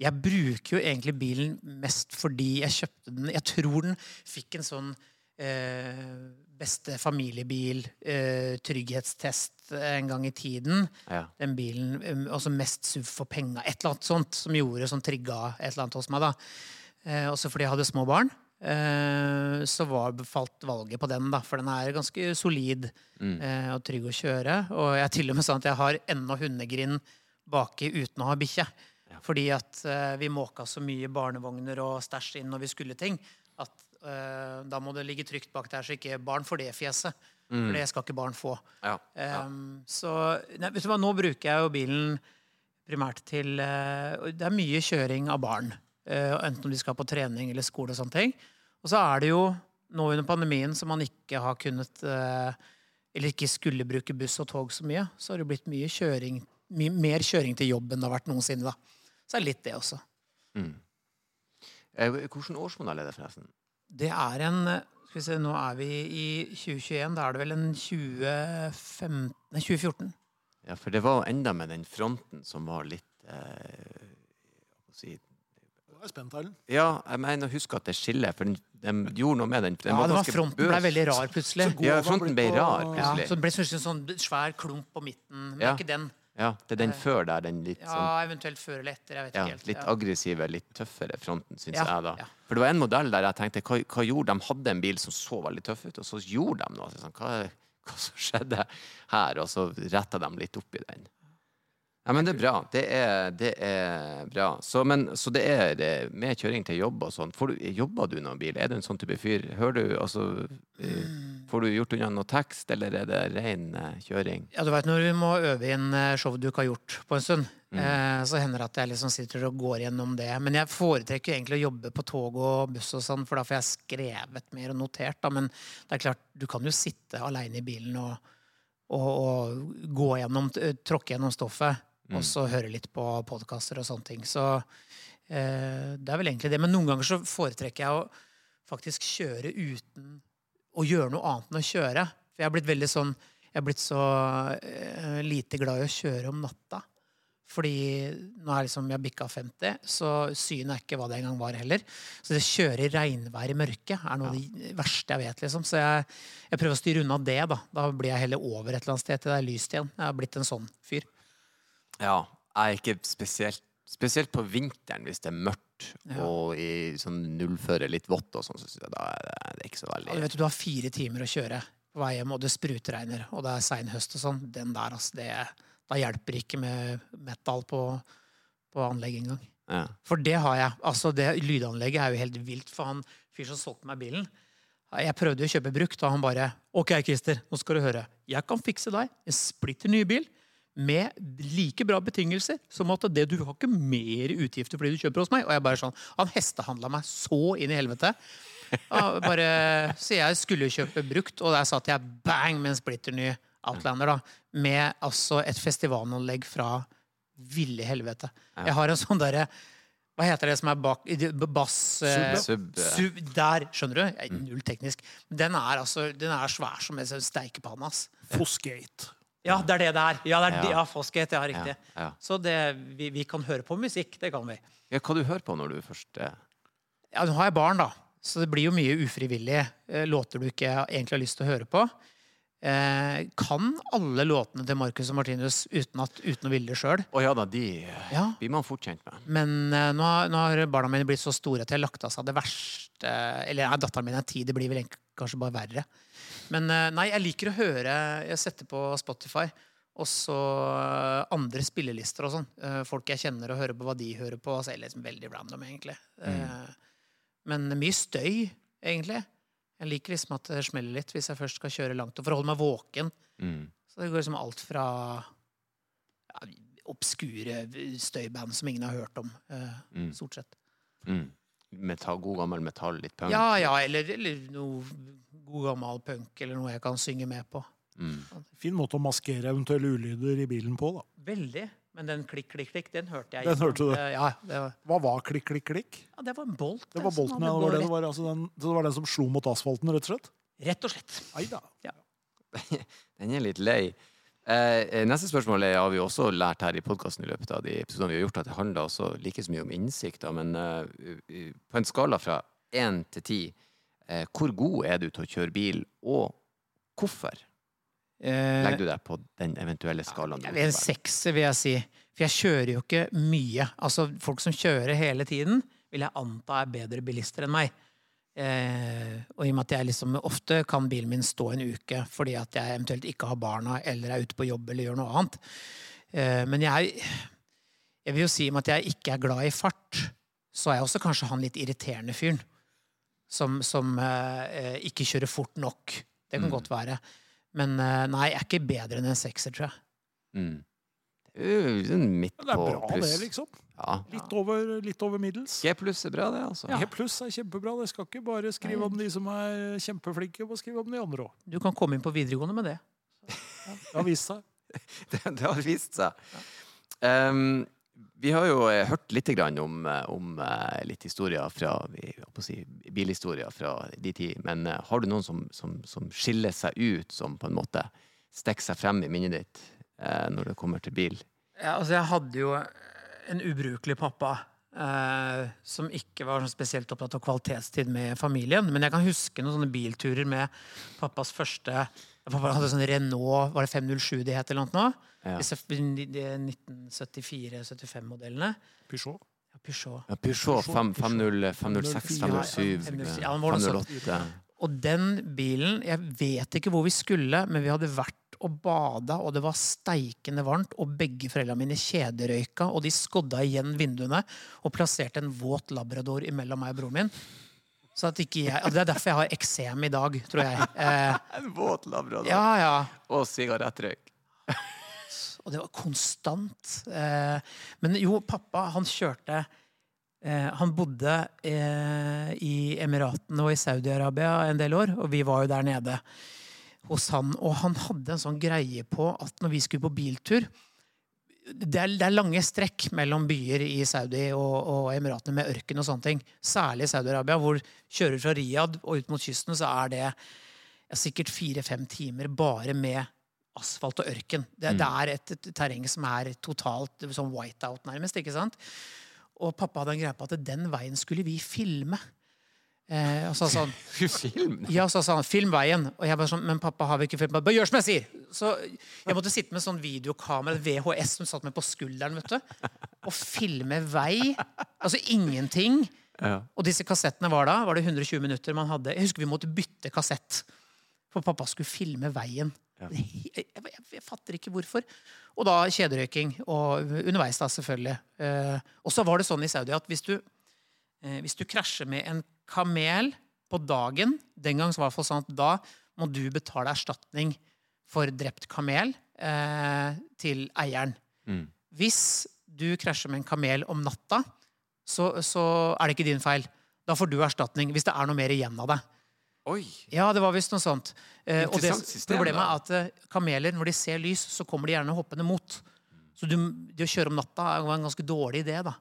jeg bruker jo egentlig bilen mest fordi jeg kjøpte den Jeg tror den fikk en sånn eh, beste familiebil, eh, trygghetstest en gang i tiden. Ja. Den bilen, også altså mest SUV for penga. Et eller annet sånt som gjorde som trigga et eller annet hos meg. da. Eh, også fordi jeg hadde små barn. Eh, så var, falt valget på den, da, for den er ganske solid eh, og trygg å kjøre. Og jeg er til og med sånn at jeg har ennå hundegrind baki uten å ha bikkje. Fordi at uh, vi måka så mye barnevogner og stæsj inn når vi skulle ting, at da må det ligge trygt bak der, så ikke barn får det fjeset. For det skal ikke barn få. Ja. ja. Um, så nei, vet du hva, nå bruker jeg jo bilen primært til Det er mye kjøring av barn. Eh, enten om de skal på trening eller skole og sånne ting. Og så er det jo nå under pandemien som man ikke har kunnet eh, Eller ikke skulle bruke buss og tog så mye, så har det blitt mye kjøring mye mer kjøring til jobb enn det har vært noensinne. da. Så er det litt det også. Mm. Hvilken årsmodell er det, forresten? Det er en eh, skal vi se, Nå er vi i 2021. Da er det vel en 2015, nei, 2014. Ja, for det var enda med den fronten som var litt eh, si, jeg er jeg spent, Erlend. Ja, jeg mener å huske at det skiller, for den, de gjorde noe med den. den Ja, det var fronten fronten ble veldig rar plutselig. Så så Ja, fronten ble på- rar, Ja, plutselig. så det ble sånn, sånn svær klump på midten. Men Ja. ikke den. Ja, det er den før der, den litt Ja, sånn eventuelt før eller etter. Jeg vet ja, ikke helt. litt ja. aggressive, litt tøffere fronten, syns Ja, jeg da. ja. For det var en modell der jeg tenkte hva, hva gjorde de? hadde en bil som så veldig tøff ut, og så gjorde de noe. Så Sånn, hva, hva som skjedde her? Og så retta de litt opp i den. Ja, men det er bra. Det er, det er bra. Så, men, så det er det, med kjøring til jobb og sånn. Du- Jobber du noen bil? Er du en sånn type fyr? Hører du, altså, eh, får du gjort unna noe tekst, eller er det ren eh, kjøring? Ja, du vet når vi må øve inn eh, show du ikke har gjort på en stund, Mm. eh, så hender det at jeg liksom sitter og går gjennom det. Men jeg foretrekker egentlig å jobbe på tog og buss og sånn, for da får jeg skrevet mer og notert. Da. Men det er klart, du kan jo sitte aleine i bilen og, og, og gå gjennom, tråkke gjennom stoffet. Og så høre litt på podkaster og sånne ting. Så eh, det er vel egentlig det. Men noen ganger så foretrekker jeg å faktisk kjøre uten å gjøre noe annet enn å kjøre. For jeg har blitt veldig sånn Jeg har blitt så eh, lite glad i å kjøre om natta. Fordi nå er liksom jeg bikka 50, så synet er ikke hva det en gang var heller. Så det å kjøre i regnvær i mørket er noe av det verste jeg vet. liksom. Så jeg, jeg prøver å styre unna det. Da Da blir jeg heller over et eller annet sted til det er lyst igjen. Jeg har blitt en sånn fyr. Ja, jeg er ikke spesielt Spesielt på vinteren hvis det er mørkt Ja. og i sånn nullføre litt vått og sånn, så synes jeg da er det, det er ikke så Ja, du veldig vet du har fire timer å kjøre på vei hjem, og det sprutregner, og det er sein høst og sånn. Den der, altså, det, da hjelper ikke med metal på, på anlegg engang. ja. For det har jeg. Altså, det lydanlegget er jo helt vilt. For han fyr som solgte meg bilen Jeg prøvde å kjøpe brukt, og han bare OK, Christer, nå skal du høre. Jeg kan fikse deg en splitter ny bil med like bra betingelser som at det du har ikke mer utgifter fordi du kjøper hos meg. Og jeg bare sånn Han hestehandla meg så inn i helvete. Bare, så jeg skulle kjøpe brukt, og der satt jeg bang med en splitter ny Outlander. da, Med altså et festivalanlegg fra ville helvete. Jeg har en sånn derre Hva heter det som er bak Bass eh, Sub, sub, Der, skjønner du? Jeg er Null teknisk. Den er altså, den er svær som en steikepanne. ass. Fosgate. Ja, det er det det er. Ja, det er Ja. ja Foskhet. Ja, riktig. Ja, ja. Så det, vi, vi kan høre på musikk. Det kan vi. ja, hva du hører på når du først eh, Ja, nå har jeg barn, da. Så det blir jo mye ufrivillig eh, låter du ikke egentlig har lyst til å høre på. Eh, kan alle låtene til Marcus og Martinus uten, at, uten å ville det sjøl. Å ja da, de Ja. blir man fort kjent med. Men eh, nå, har, nå har barna mine blitt så store at de har lagt av seg det verste Eller nei, datteren min er ti, det blir vel kanskje bare verre. Men eh, nei, jeg liker å høre Jeg setter på Spotify. Og så eh, andre spillelister og sånn. Eh, folk jeg kjenner og hører på hva de hører på. Altså, liksom veldig random, egentlig. Mm. men mye støy, egentlig. Jeg liker liksom at det smeller litt hvis jeg først skal kjøre langt. Og for å holde meg våken. Mm. Så det går liksom alt fra ja, obskure støyband som ingen har hørt om, Mm. stort sett. Mm. Metall, god gammel metall, litt punk. Ja, ja, eller, eller noe god gammel punk, eller noe jeg kan synge med på. Mm. Fin måte å maskere eventuelle ulyder i bilen på. da. Veldig. Men den klikk, klikk, klikk, den hørte jeg. Den hørte du. Eh, Ja, det var, Hva var klikk, klikk, klikk? ja, det var en bolt. Det var bolten, ja. Det var, det. Det, var, altså den, det var den som slo mot asfalten, rett og slett? Rett, og slett. Da. Den er litt lei. Eh, neste spørsmål er, har vi også lært her i podkasten i løpet av de episodene vi har gjort, at det handler også like så mye om innsikt. Da, men eh, på en skala fra én til ti, eh, hvor god er du til å kjøre bil, og hvorfor Eh, legger du deg på den eventuelle skalaen? Jeg vil en sekser, vil jeg si. For jeg kjører jo ikke mye. Altså, folk som kjører hele tiden, vil jeg anta er bedre bilister enn meg. Eh, og i og med at jeg liksom ofte kan bilen min stå en uke fordi at jeg eventuelt ikke har barna eller er ute på jobb eller gjør noe annet. Eh, men jeg, jeg vil jo si i og med at jeg ikke er glad i fart, så er jeg også kanskje han litt irriterende fyren. Som, som eh, ikke kjører fort nok. Det kan Mm. godt være. Men eh, nei, jeg er ikke bedre enn en sekser, tror jeg. Mm. Det er jo midt Men det er bra, pluss. det, liksom. Ja. Litt over, litt over middels. G pluss er bra, det, altså. G pluss er kjempebra. Det skal ikke bare skrive om de som er kjempeflinke, må skrive om de andre òg. Du kan komme inn på videregående med det. Det har vist seg. det, det har vist seg. Um, vi har jo eh, hørt litt grann om, eh, om eh, litt historier fra vi, å si, bilhistorier fra de tid, men har du noen som, som, som skiller seg ut, som på en måte stikker seg frem i minnet ditt når det kommer til bil? Ja, altså jeg hadde jo en ubrukelig pappa eh, som ikke var sånn spesielt opptatt av kvalitetstid med familien. Men jeg kan huske noen sånne bilturer med pappas første Pappa hadde sånn Renault var det 507 de het eller noe? nå? Ja. Disse 1974-75-modellene. Peugeot. Ja, Peugeot. Ja, Peugeot fem- 50 506, 507, 507, ja, den var noe sånt. 508. Og den bilen Jeg vet ikke hvor vi skulle, men vi hadde vært og bada, og det var steikende varmt, og begge foreldrene mine kjederøyka, og de skodda igjen vinduene og plasserte en våt labrador imellom meg og broren min. Så at ikke jeg, Det er derfor jeg har eksem i dag, tror jeg. Eh, En våt labrador. ja, ja. Og sigarettrøyk. Og det var konstant. Eh, men jo, pappa, han kjørte eh, Han bodde eh, i Emiratene og i Saudi-Arabia en del år, og vi var jo der nede hos han. Og han hadde en sånn greie på at når vi skulle på biltur det er, det er lange strekk mellom byer i Saudi og, og Emiratene med ørken og sånne ting. Særlig i Saudi-Arabia, hvor kjører fra Riyadh og ut mot kysten, så er det sikkert fire-fem timer bare med asfalt og ørken. Det, det er et, et terreng som er totalt sånn whiteout, nærmest. ikke sant? Og pappa hadde en greie på at den veien skulle vi filme. Eh, og så sa han Film? ja, så sa han 'film veien'. Og jeg bare sånn, men pappa har vi ikke film? Bare gjør som jeg sier! Så jeg måtte sitte med sånn videokamera, VHS, som satt meg på skulderen, vet du. Og filme vei. Altså ingenting. Ja. Og disse kassettene var da var det 120 minutter man hadde. Jeg husker vi måtte bytte kassett. For pappa skulle filme veien. Jeg, jeg, jeg, jeg fatter ikke hvorfor. Og da kjederøyking. Og underveis, da, selvfølgelig. Eh, og så var det sånn i Saudi at hvis du, hvis du krasjer med en kamel på dagen Den gang så var det i sånn at da må du betale erstatning for drept kamel eh, til eieren. Mm. Hvis du krasjer med en kamel om natta, så, så er det ikke din feil. Da får du erstatning hvis det er noe mer igjen av det. Oi! Ja, det var visst noe sånt. Eh, og det, system, problemet da. er at eh, kameler, når de ser lys, så kommer de gjerne hoppende mot. Så du, det å kjøre om natta er jo en ganske dårlig idé, da.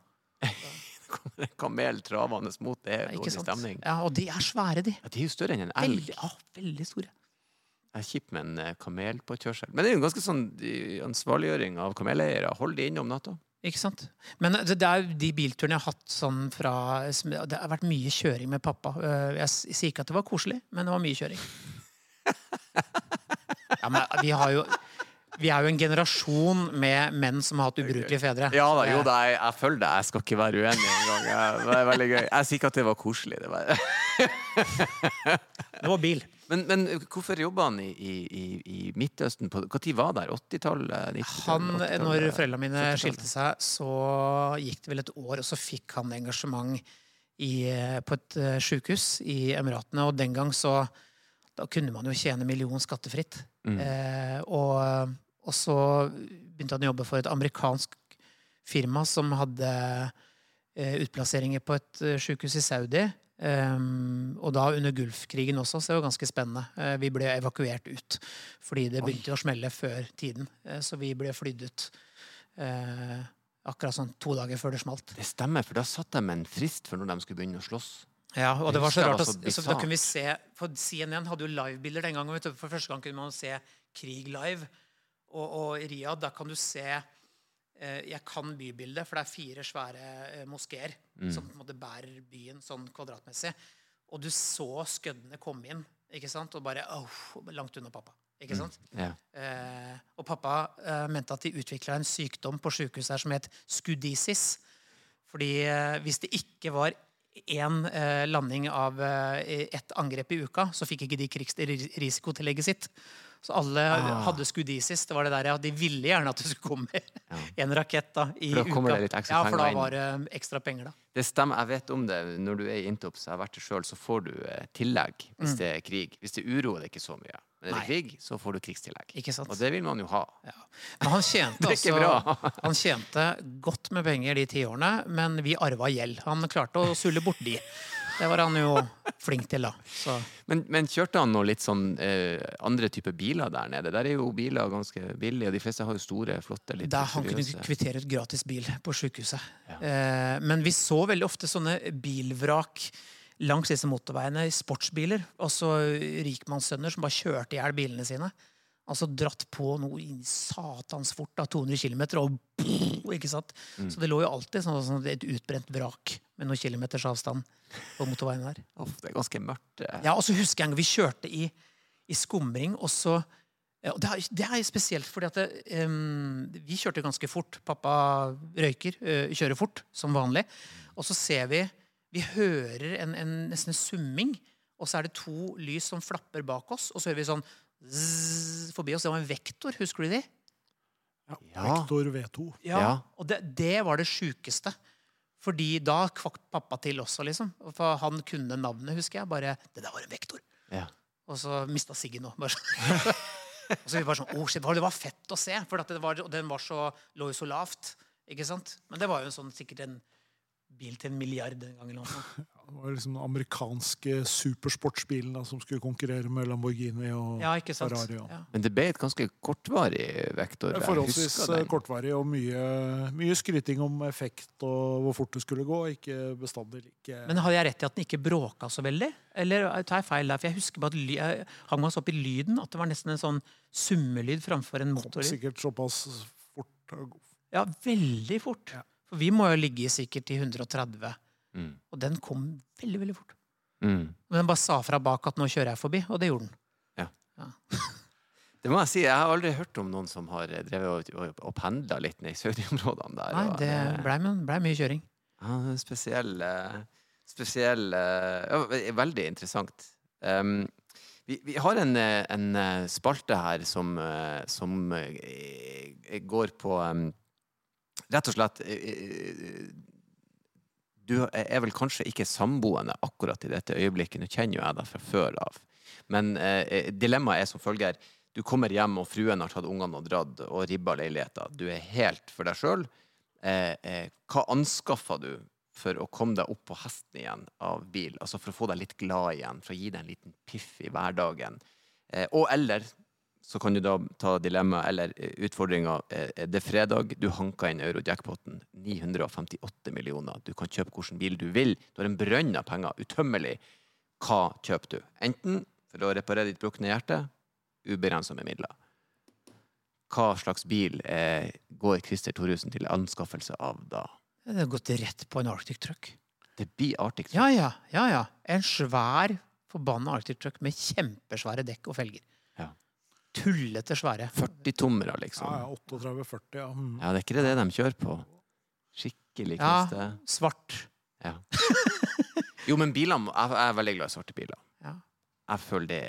Det kommer en kamel travende mot, det er dårlig stemning. Ja, og de er svære, de. Ja, de er jo større enn en elg. Veldig, ja, veldig store. Jeg er kjipt med en eh, kamel på kjørsel. Men det er jo en ganske sånn eh, ansvarliggjøring av kameleiere. Hold de inne om natta. Ikke sant? Men det, det er de bilturene jeg har hatt sånn fra Det har vært mye kjøring med pappa. Eh, Jeg sier ikke at det var koselig, men det var mye kjøring. Ja, men vi har jo Vi er jo en generasjon med menn som har hatt ubrukelige fedre. Ja da, jo Eh, da, jeg, jeg følger deg. Jeg skal ikke være uenig engang. Det er veldig gøy. Jeg sier ikke at det var koselig. Det var... Det var bil. Men, men hvorfor jobba han i, i, i, Midtøsten? Tid var det? 80-tallet? 80-tallet? når foreldrene mine skilte seg, så gikk det vel et år, og så fikk han engasjement i, på et uh, sjukehus i Emiratene. Og den gang så Da kunne man jo tjene million skattefritt. Mm. Eh, og, og så begynte han å jobbe for et amerikansk firma som hadde eh, utplasseringer på et sykehus sjukehus i Saudi. Um, og da under Gulfkrigen også, så det var ganske spennende. Uh, vi ble evakuert ut fordi det begynte å smelle før tiden. Uh, så vi ble flydd ut uh, akkurat sånn to dager før det smalt. Det stemmer, for da satt de med en frist for når de skulle begynne å slåss. Ja, og det var så rart så så Da kunne vi se For CNN hadde jo livebilder den gangen. Du. For første gang kunne man se krig live. Og, og i Riyadh, da kan du se eh, Jeg kan bybildet, for det er fire svære eh, moskeer Mm. som på en måte bærer byen sånn kvadratmessig. Og du så skøddene komme inn, ikke sant? og bare oh, langt unna pappa. Ikke sant? Ja. Eh, og pappa eh, mente at de utvikla en sykdom på sykehuset her som het skudisis. Fordi eh, hvis det ikke var én eh, landing av ett angrep i uka, så fikk ikke de krigsrisikotillegget sitt. Så alle Ah. hadde skudisis. Det var det der, ja, De ville gjerne at det skulle komme en rakett da, i For da uka. det litt ekstra ja, for da var det ekstra penger, da. Det stemmer, jeg vet om det. Når du er i Intops, jeg har vært det sjøl, så får du eh, tillegg hvis det er krig. Hvis det er uro, er ikke så mye. Men er det Mm. Nei. krig, så får du krigstillegg. Og det vil man jo ha. Men han tjente, Det altså, han tjente godt med penger de ti årene, men vi arva gjeld. Han klarte å sulle bort de. Det var han jo flink til, da. Så. Men, men kjørte han noe litt sånn eh, andre typer biler der nede? Der er jo biler ganske billige, og de fleste har jo store, flotte, litt Der han kunne kvittere ut gratis bil på sykehuset. Eh, men vi så veldig ofte sånne bilvrak langs disse motorveiene i sportsbiler. Altså rikmannssønner som bare kjørte i hjel bilene sine. Altså dratt på noe satans fort, av 200 km, og ikke sant? Mm. Så det lå jo alltid sånn, sånn et utbrent vrak med noen kilometers avstand på motorveien der. Uff, det er ganske mørkt. eh. Ja, og så husker jeg en gang vi kjørte i, i skumring, og så og det, er, det er spesielt, fordi at det, um, vi kjørte ganske fort. Pappa røyker, uh, kjører fort, som vanlig. Og så ser vi Vi hører en, en, nesten en summing, og så er det to lys som flapper bak oss, og så hører vi sånn zzz, forbi oss. Det var en vektor, husker du de? Ja. Vektor V2. Ja. Og det, det var det sjukeste. Fordi da kvakk pappa til også, liksom. For han kunne navnet, husker jeg. Bare Det der var en vektor. Ja. Og så mista Siggen òg. Og så vi bare sånn, oh, shit, Det var fett å se, for at det var, den var så, lå jo så lavt. Ikke sant? Men det var jo en sånn, sikkert en bil til en milliard den gangen. eller noe. Det var liksom den amerikanske supersportsbilen da, som skulle konkurrere med Lamborghini og Ja, ikke sant? Ferrari. Og. Ja. Men det ble et ganske kortvarig vektor. Det er forholdsvis husker eh, kortvarig og mye, mye skryting om effekt og hvor fort det skulle gå. Ikke bestandig like Men hadde jeg rett i at den ikke bråka så veldig? Eller tar jeg feil der? For jeg husker bare at ly, jeg hang meg så opp i lyden at det var nesten en sånn summelyd framfor en motorlyd. Sikkert såpass fort. Ja, veldig fort. Ja. For vi må jo ligge sikkert i 130. Mm. Og den kom veldig, veldig fort. Mm. Men den bare sa fra bak at nå kjører jeg forbi, og det gjorde den. Det må jeg si, jeg har aldri hørt om noen som har drevet og, og, og pendla litt ned i Søri-områdene der. Nei, og, det blei ble mye kjøring. Ja, spesiell Spesiell ja, Veldig interessant. Um, vi, vi har en, en eh, spalte her som, eh, som eh, går på um, Rett og slett eh, eh, Du er vel kanskje ikke samboende akkurat i dette øyeblikket. Nå kjenner jo jeg deg fra før av. Men eh, dilemmaet er som følger. Du kommer hjem, og fruen har tatt ungene og dratt og ribba leiligheta. Du er helt for deg sjøl. Eh, eh, hva anskaffer du for å komme deg opp på hesten igjen av bil? Altså for å få deg litt glad igjen, for å gi deg en liten piff i hverdagen. Eh, og eller så kan du da ta dilemma eller eh, utfordringa. Eh, det er fredag, du hanka inn euro-jackpoten. 958 millioner. Du kan kjøpe hvilken bil du vil. Du har en brønn av penger. Utømmelig. Hva kjøper du? Enten for å reparere ditt brukne hjerte, ubegrensa med midler. Hva slags bil eh, går Christer Thoresen til anskaffelse av da? Det har gått rett på en Arctic Truck. Det blir Arctic Truck. Ja, ja, ja, ja. En svær, forbanna Arctic Truck med kjempesvære dekk og felger. Ja. Tullete svære. 40-tommere, liksom. ja, 38-40, ja. Mm. Ja, det er ikke det de kjører på. Skikkelig Ja, kniste. svart. Ja. Jo, men bilene Jeg jeg er veldig glad i svarte biler. Ja. Jeg føler det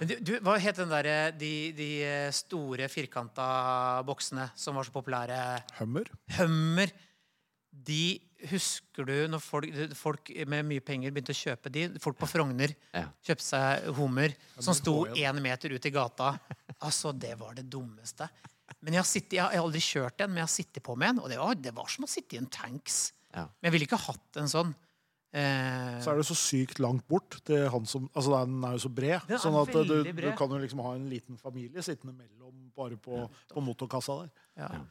Men du, du, hva het den derre de, de store firkanta boksene som var så populære? Hummer. Hummer. De husker du når folk, folk med mye penger begynte å kjøpe de? Folk på Frogner Ja. kjøpte seg hummer som sto én meter ut i gata. Altså, det var det dummeste. Men jeg har, sittet, jeg har aldri kjørt en, men jeg har sittet på med en, og det var, det var som å sitte i en tanks. Ja. Men jeg ville ikke hatt en sånn. Eh, Så er det så sykt langt bort til han som Altså, den er jo så bred. Den er Sånn at du, du kan jo liksom ha en liten familie sittende mellom bare på, på motorkassa der. ja.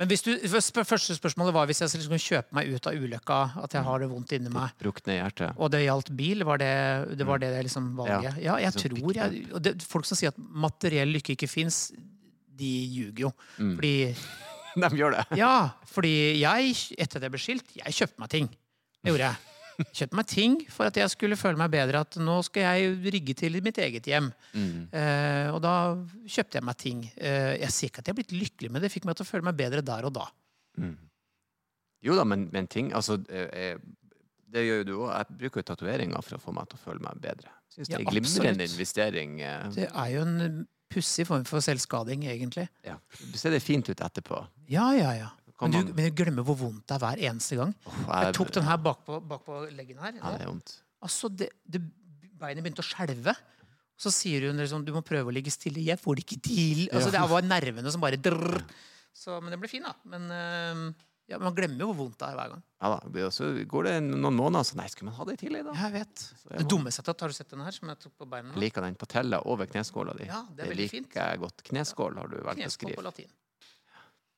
Men hvis du, første spørsmålet var hvis jeg skulle liksom kjøpe meg ut av ulykka, at jeg har det vondt inni meg. brukne hjertet. Og det gjaldt bil, var det det, var det liksom valget? Ja, jeg Sånn tror jeg, det, Folk som sier at materiell lykke ikke fins, de ljuger jo. Mm. Fordi De gjør det. Ja, fordi jeg, etter at jeg ble skilt, jeg kjøpte meg ting. Det gjorde jeg. Kjøpte meg ting for at jeg skulle føle meg bedre. At nå skal jeg rigge til mitt eget hjem. Mm. Eh, og da kjøpte jeg meg ting. Eh, jeg sier ikke at jeg er blitt lykkelig, men det fikk meg til å føle meg bedre der og da. Mm. Jo da, men, men ting Altså, eh, eh, det gjør jo du òg. Jeg bruker jo tatoveringer for å få meg til å føle meg bedre. Syns det Ja, er glimrende investering. eh. Det er jo en pussig form for selvskading, egentlig. Ja. Ser det fint ut etterpå. Ja, ja, ja. Men du, men du glemmer hvor vondt det er hver eneste gang. Oh, Jeg tok den her bakpå bak på leggen her. Ja, det er vondt. Altså, det, det, beinet begynte å skjelve. Så sier hun liksom, du må prøve å ligge stille. Jeg får det ikke til. Altså, Det var nervene som bare drrr. Så, Men den ble fin, da. Men uh, ja, man glemmer jo hvor vondt det er hver gang. Ja da. Så går det noen måneder, så nei, skulle man ha det tidlig, da? Jeg vet. er Det må... dummeste jeg har har du sett den her? som jeg tok på beina? Jeg liker den patella over kneskåla di. Ja, det er veldig fint. liker jeg godt. Kneskål har du valgt å Kneskål på latin.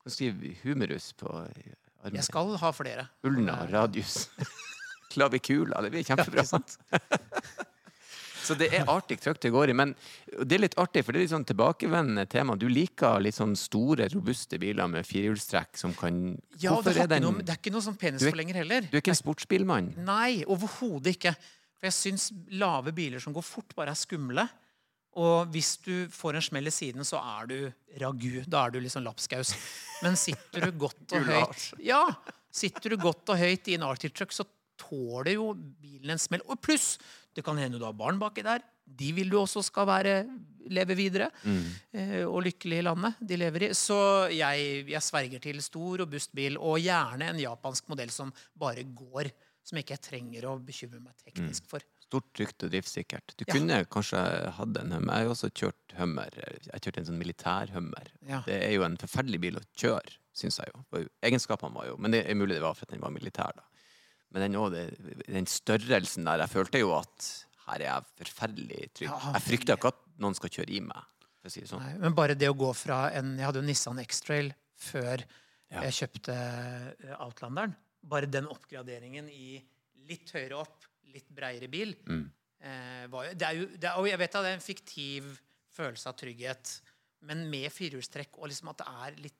Kan skrive humerus på armen. Jeg skal ha flere. Ulna radius. Klavikula. Det blir kjempebra. Ja? Så det er artig trøkk det går i. Men det er litt artig, for det er litt sånn tilbakevendende tema. Du liker litt sånn store, robuste biler med firehjulstrekk som kan Ja, det, er den noe, det er ikke noe sånn penisforlenger heller. Du er ikke en sportsbilmann? Nei, overhodet ikke. For jeg syns lave biler som går fort, bare er skumle. Og hvis du får en smell i siden, så er du ragu. Da er du liksom lapskaus. Men sitter du godt og høyt Ja, sitter du godt og høyt i en Arctic Truck, så tåler jo bilen en smell. Og pluss, det kan hende du har barn baki der. De vil du også skal være, leve videre. Mm. og lykkelig i landet de lever i. Så jeg, jeg sverger til stor, robust bil, og gjerne en japansk modell som bare går. Som ikke jeg trenger å bekymre meg teknisk for. Stort, trygt og driftssikkert. Du Ja. kunne kanskje hatt en Hummer. Jeg har også kjørt Hummer. Jeg kjørte en sånn militær-Hummer. Ja. Det er jo en forferdelig bil å kjøre, syns jeg jo. Egenskapene var jo Men det er mulig det var for at den var militær, da. Men den, også, den størrelsen der Jeg følte jo at her er jeg forferdelig trygg. Jeg frykter ikke at noen skal kjøre i meg, si sånn. Nei, men bare det å gå fra en Jeg hadde jo Nissan X-Trail før Ja. jeg kjøpte Outlanderen. Bare den oppgraderingen i litt høyere opp, litt breiere bil. Mm. eh, var det er jo, det er, og jeg vet at det er en fiktiv følelse av trygghet, men med firehjulstrekk og liksom at det er litt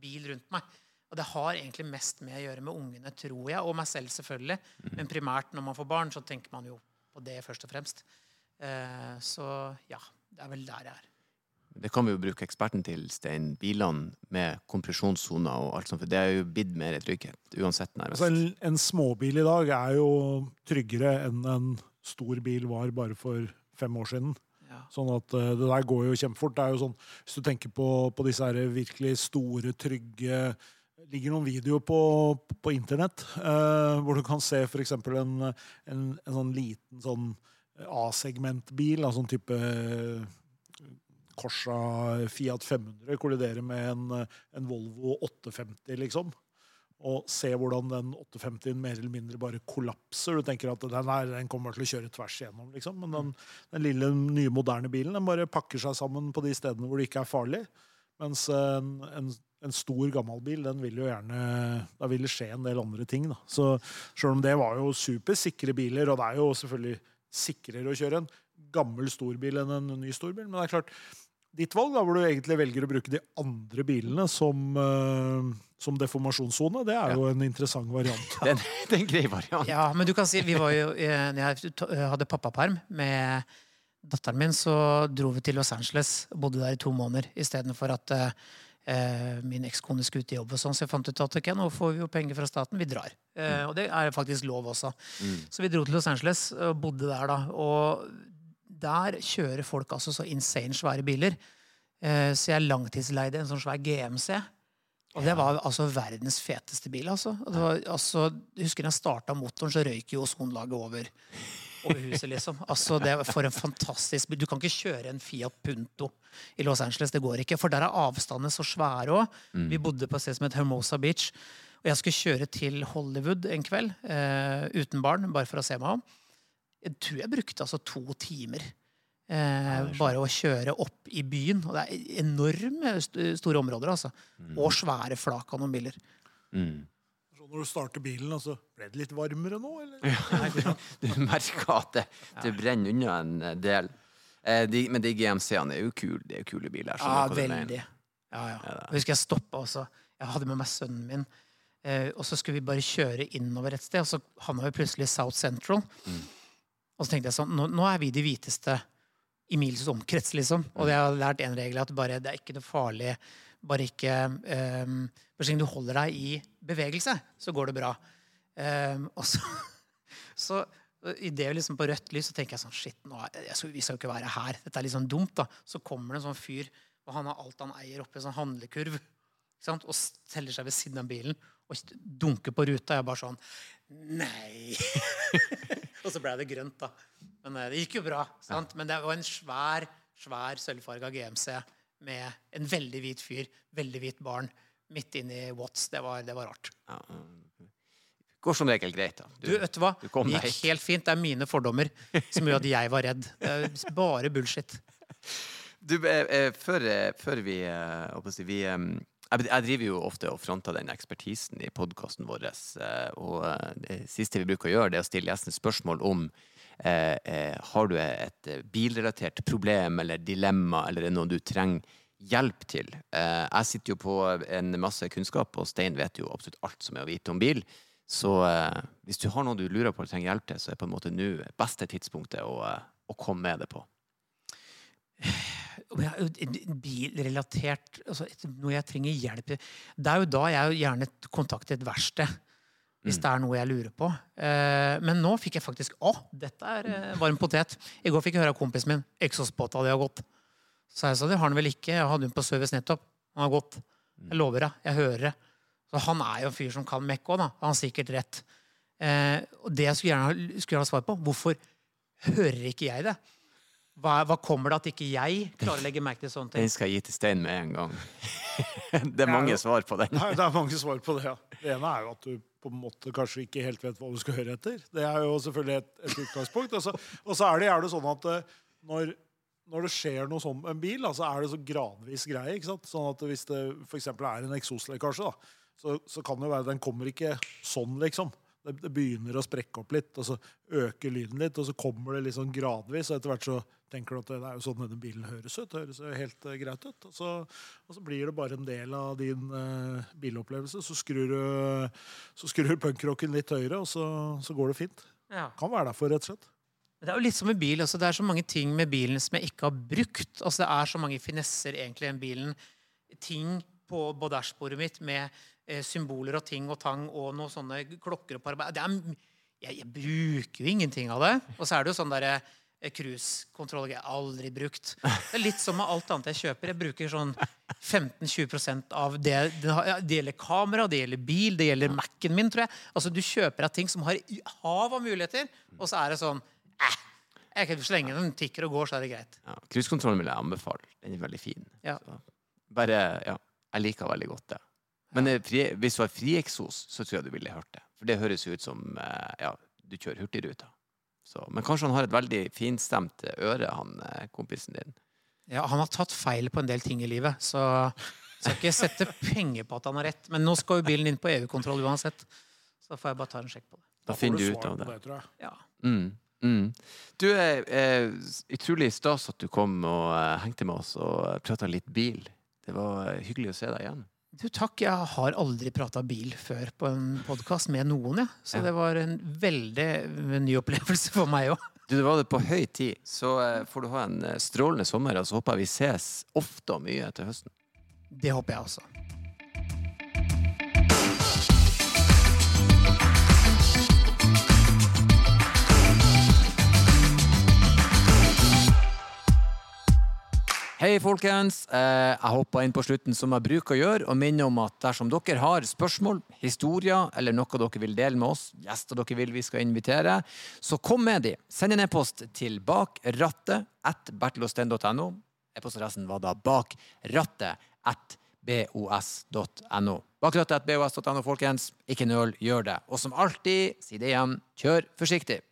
bil rundt meg. Og det har egentlig mest med å gjøre med ungene, tror jeg, og meg selv selvfølgelig. Men primært når man får barn, så tenker man jo på det først og fremst. Eh, så ja, det er vel der jeg er. Det kan vi jo bruke eksperten til, Stein. Bilene med kompresjonssoner og alt sånt, for det er jo blitt mer trygghet uansett, nærmest. Altså en, en småbil i dag er jo tryggere enn en stor bil var bare for fem år siden. Ja. Sånn at uh, Det der går jo kjempefort. Det er jo sånn, Hvis du tenker på, på disse her virkelig store, trygge ligger noen videoer på, på internett uh, hvor du kan se f.eks. En, en, en sånn liten sånn A-segmentbil, altså sånn type Corsa Fiat 500 kolliderer med en, en Volvo 850, liksom. Og se hvordan den 850-en mer eller mindre bare kollapser. Du tenker at den, her, den kommer til å kjøre tvers igjennom, liksom. Men den, den lille, nye, moderne bilen den bare pakker seg sammen på de stedene hvor det ikke er farlig. Mens en, en, en stor, gammel bil, den vil jo gjerne Da vil det skje en del andre ting, da. Så sjøl om det var jo supersikre biler, og det er jo selvfølgelig sikrere å kjøre en gammel storbil enn en ny storbil, men det er klart ditt valg, da, hvor du egentlig velger å bruke de andre bilene som, uh, som deformasjonssone, det er jo en interessant variant. Det er en, grei variant. Ja, men du kan si, vi var jo, eh, når jeg to- hadde pappaperm med datteren min, så dro vi til Los Angeles og bodde der i to måneder istedenfor at uh, eh, min ekskone skulle ut i jobb. og sånn, Så jeg fant ut at okay, nå får vi jo penger fra staten, vi drar. Eh, og det er faktisk lov også. Så vi dro til Los Angeles og bodde der, da. Og der kjører folk altså så insane svære biler. Eh, så jeg langtidsleide en sånn svær GMC. Og det var altså verdens feteste bil. altså. Var, altså husker jeg starta motoren, så røyk jo ozonlaget over, over huset. liksom. Altså, det var For en fantastisk bil. Du kan ikke kjøre en Fiat Punto i Los Angeles. Det går ikke, For der er avstandene så svære òg. Vi bodde på et sted som het Hermosa Beach. Og jeg skulle kjøre til Hollywood en kveld eh, uten barn, bare for å se meg om. Jeg tror jeg brukte altså to timer. Eh, bare å kjøre opp i byen. Og det er enorme st store områder, altså. Og svære flak av noen biler. Mm. Så når du starter bilen, altså, ble det litt varmere nå, eller? Du merker at det, det brenner unna en del. Eh, de, men de GMC-ene er jo kule. Det er jo kule biler. Ja, veldig. Ja, ja. Jeg husker jeg stoppa også. Jeg hadde med meg sønnen min. Eh, og så skulle vi bare kjøre innover et sted, og så havna vi plutselig i South Central. Og så tenkte jeg sånn, nå, nå er vi de hviteste i mils omkrets, liksom. Og jeg har lært en regel, at bare, det er ikke noe farlig. Bare ikke um, Bare så du holder deg i bevegelse, så går det bra. Um, og så, så det liksom på rødt lys så tenker jeg sånn Shit, er, jeg skal, vi skal jo ikke være her. Dette er litt sånn dumt. da. Så kommer det en sånn fyr, og han har alt han eier, oppi en sånn handlekurv. Og steller seg ved siden av bilen og dunker på ruta. Jeg er bare sånn Nei! og så ble det grønt, da. Men eh, det gikk jo bra. sant? Men det var en svær, svær sølvfarga GMC med en veldig hvit fyr, veldig hvit barn, midt inni Watts. Det var, det var rart. Ja, mm. Går som regel greit, da. Du, vet du hva? du Det gikk hit. helt fint. Det er mine fordommer som gjør at jeg var redd. Det er bare bullshit. Du, eh, eh, før, eh, før vi eh, vi, eh, jeg, driver jo ofte og fronter den ekspertisen i podkasten vår. eh, Og eh, det siste vi bruker å gjøre, det er å stille gjesten spørsmål om eh, eh, Har du et bilrelatert problem eller dilemma, eller er det noe du trenger hjelp til? Eh, jeg sitter jo på en masse kunnskap, og Stein vet jo absolutt alt som er å vite om bil. Så eh, hvis du har noe du lurer på eller trenger hjelp til, så er på en måte nå beste tidspunktet å, å komme med det på. Bilrelatert altså Noe jeg trenger hjelp Det er jo da jeg gjerne kontakter et verksted. Hvis det er noe jeg lurer på. Eh, men nå fikk jeg faktisk Å, dette er eh, varm potet. I går fikk jeg høre av kompisen min. Eksospotta di har gått. Så jeg sa det har han vel ikke. Jeg hadde den på service nettopp. Han har gått. Jeg lover deg. Jeg hører det. Så han er jo en fyr som kan mekke òg, da. Han har sikkert rett. Eh, og det jeg skulle gjerne ha, skulle gjerne ha svar på, hvorfor hører ikke jeg det? Hva, hva kommer det at ikke jeg klarer å legge merke til sånne ting? Den skal jeg gi til Stein med en gang. det er mange svar på den. Nei, det er mange svar på det, ja. Det ene er jo at du på en måte kanskje ikke helt vet hva du skal høre etter. Det er jo selvfølgelig et, et utgangspunkt. Og så, og så er det gjerne sånn at eh, når, når det skjer noe sånn med en bil, da, så er det så gradvis greie. ikke sant? Sånn at hvis det f.eks. er en eksoslekkasje, da, så, så kan det jo være den kommer ikke sånn, liksom. det, det begynner å sprekke opp litt, og så øker lyden litt, og så kommer det sånn gradvis, og etter hvert så tenker du at det er jo sånn denne bilen høres ut. Det høres jo helt uh, greit ut. Og så, og så blir det bare en del av din uh, bilopplevelse. Så skrur du, så skrur punkrocken litt høyere, og så, så går det fint. Ja. Kan være derfor, rett og slett. Det er jo litt som med bil. Altså, det er så mange ting med bilen som jeg ikke har brukt. Altså, det er så mange finesser egentlig i den bilen. Ting på, på dashbordet mitt med eh, symboler og ting og tang og noen sånne klokker og par... Det er, jeg, jeg bruker jo ingenting av det. Og så er det jo sånn derre eh, cruisekontroll jeg har aldri brukt. Det er litt som med alt annet jeg kjøper. Jeg bruker sånn 15-20 av det. Det gjelder kamera, det gjelder bil, det gjelder Mac-en min, tror jeg. Altså, Du kjøper deg ting som har hav av muligheter, og så er det sånn eh, jeg kan Så lenge den tikker og går, så er det greit. Ja, Cruisekontrollen vil jeg anbefale. Den er veldig fin. Ja. Bare, ja, jeg liker veldig godt det. Men eh, hvis du har frieksos, så tror jeg du ville hørt det. For det høres jo ut som eh, ja, du kjører Hurtigruta. Så, men kanskje han har et veldig finstemt øre, han eh, kompisen din. Ja, han har tatt feil på en del ting i livet, så skal ikke sette penger på at han har rett. Men nå skal jo bilen inn på EU-kontroll uansett, så får jeg bare ta en sjekk på det. Da finner du ut av det. tror jeg. Ja. Mm, mm. Du er eh, utrolig stas at du kom og eh, hengte med oss og prata litt bil. Det var eh, hyggelig å se deg igjen. Du, takk. Jeg har aldri prata bil før på en podkast med noen, Ja. Så Ja. det var en veldig ny opplevelse for meg òg. Du, Det var det på høy tid. Så eh, får du ha en eh, strålende sommer, og så håper jeg vi ses ofte og mye til høsten. Det håper jeg også. Hei, folkens. Eh, Jeg hopper inn på slutten som jeg bruker å gjøre, og minner om at dersom dere har spørsmål, historier eller noe dere vil dele med oss, gjester dere vil vi skal invitere, så kom med de. Send en e-post til bakrattet. E-postadressen var da bakrattet at folkens. Ikke nøl, gjør det. Og som alltid, si det igjen, kjør forsiktig.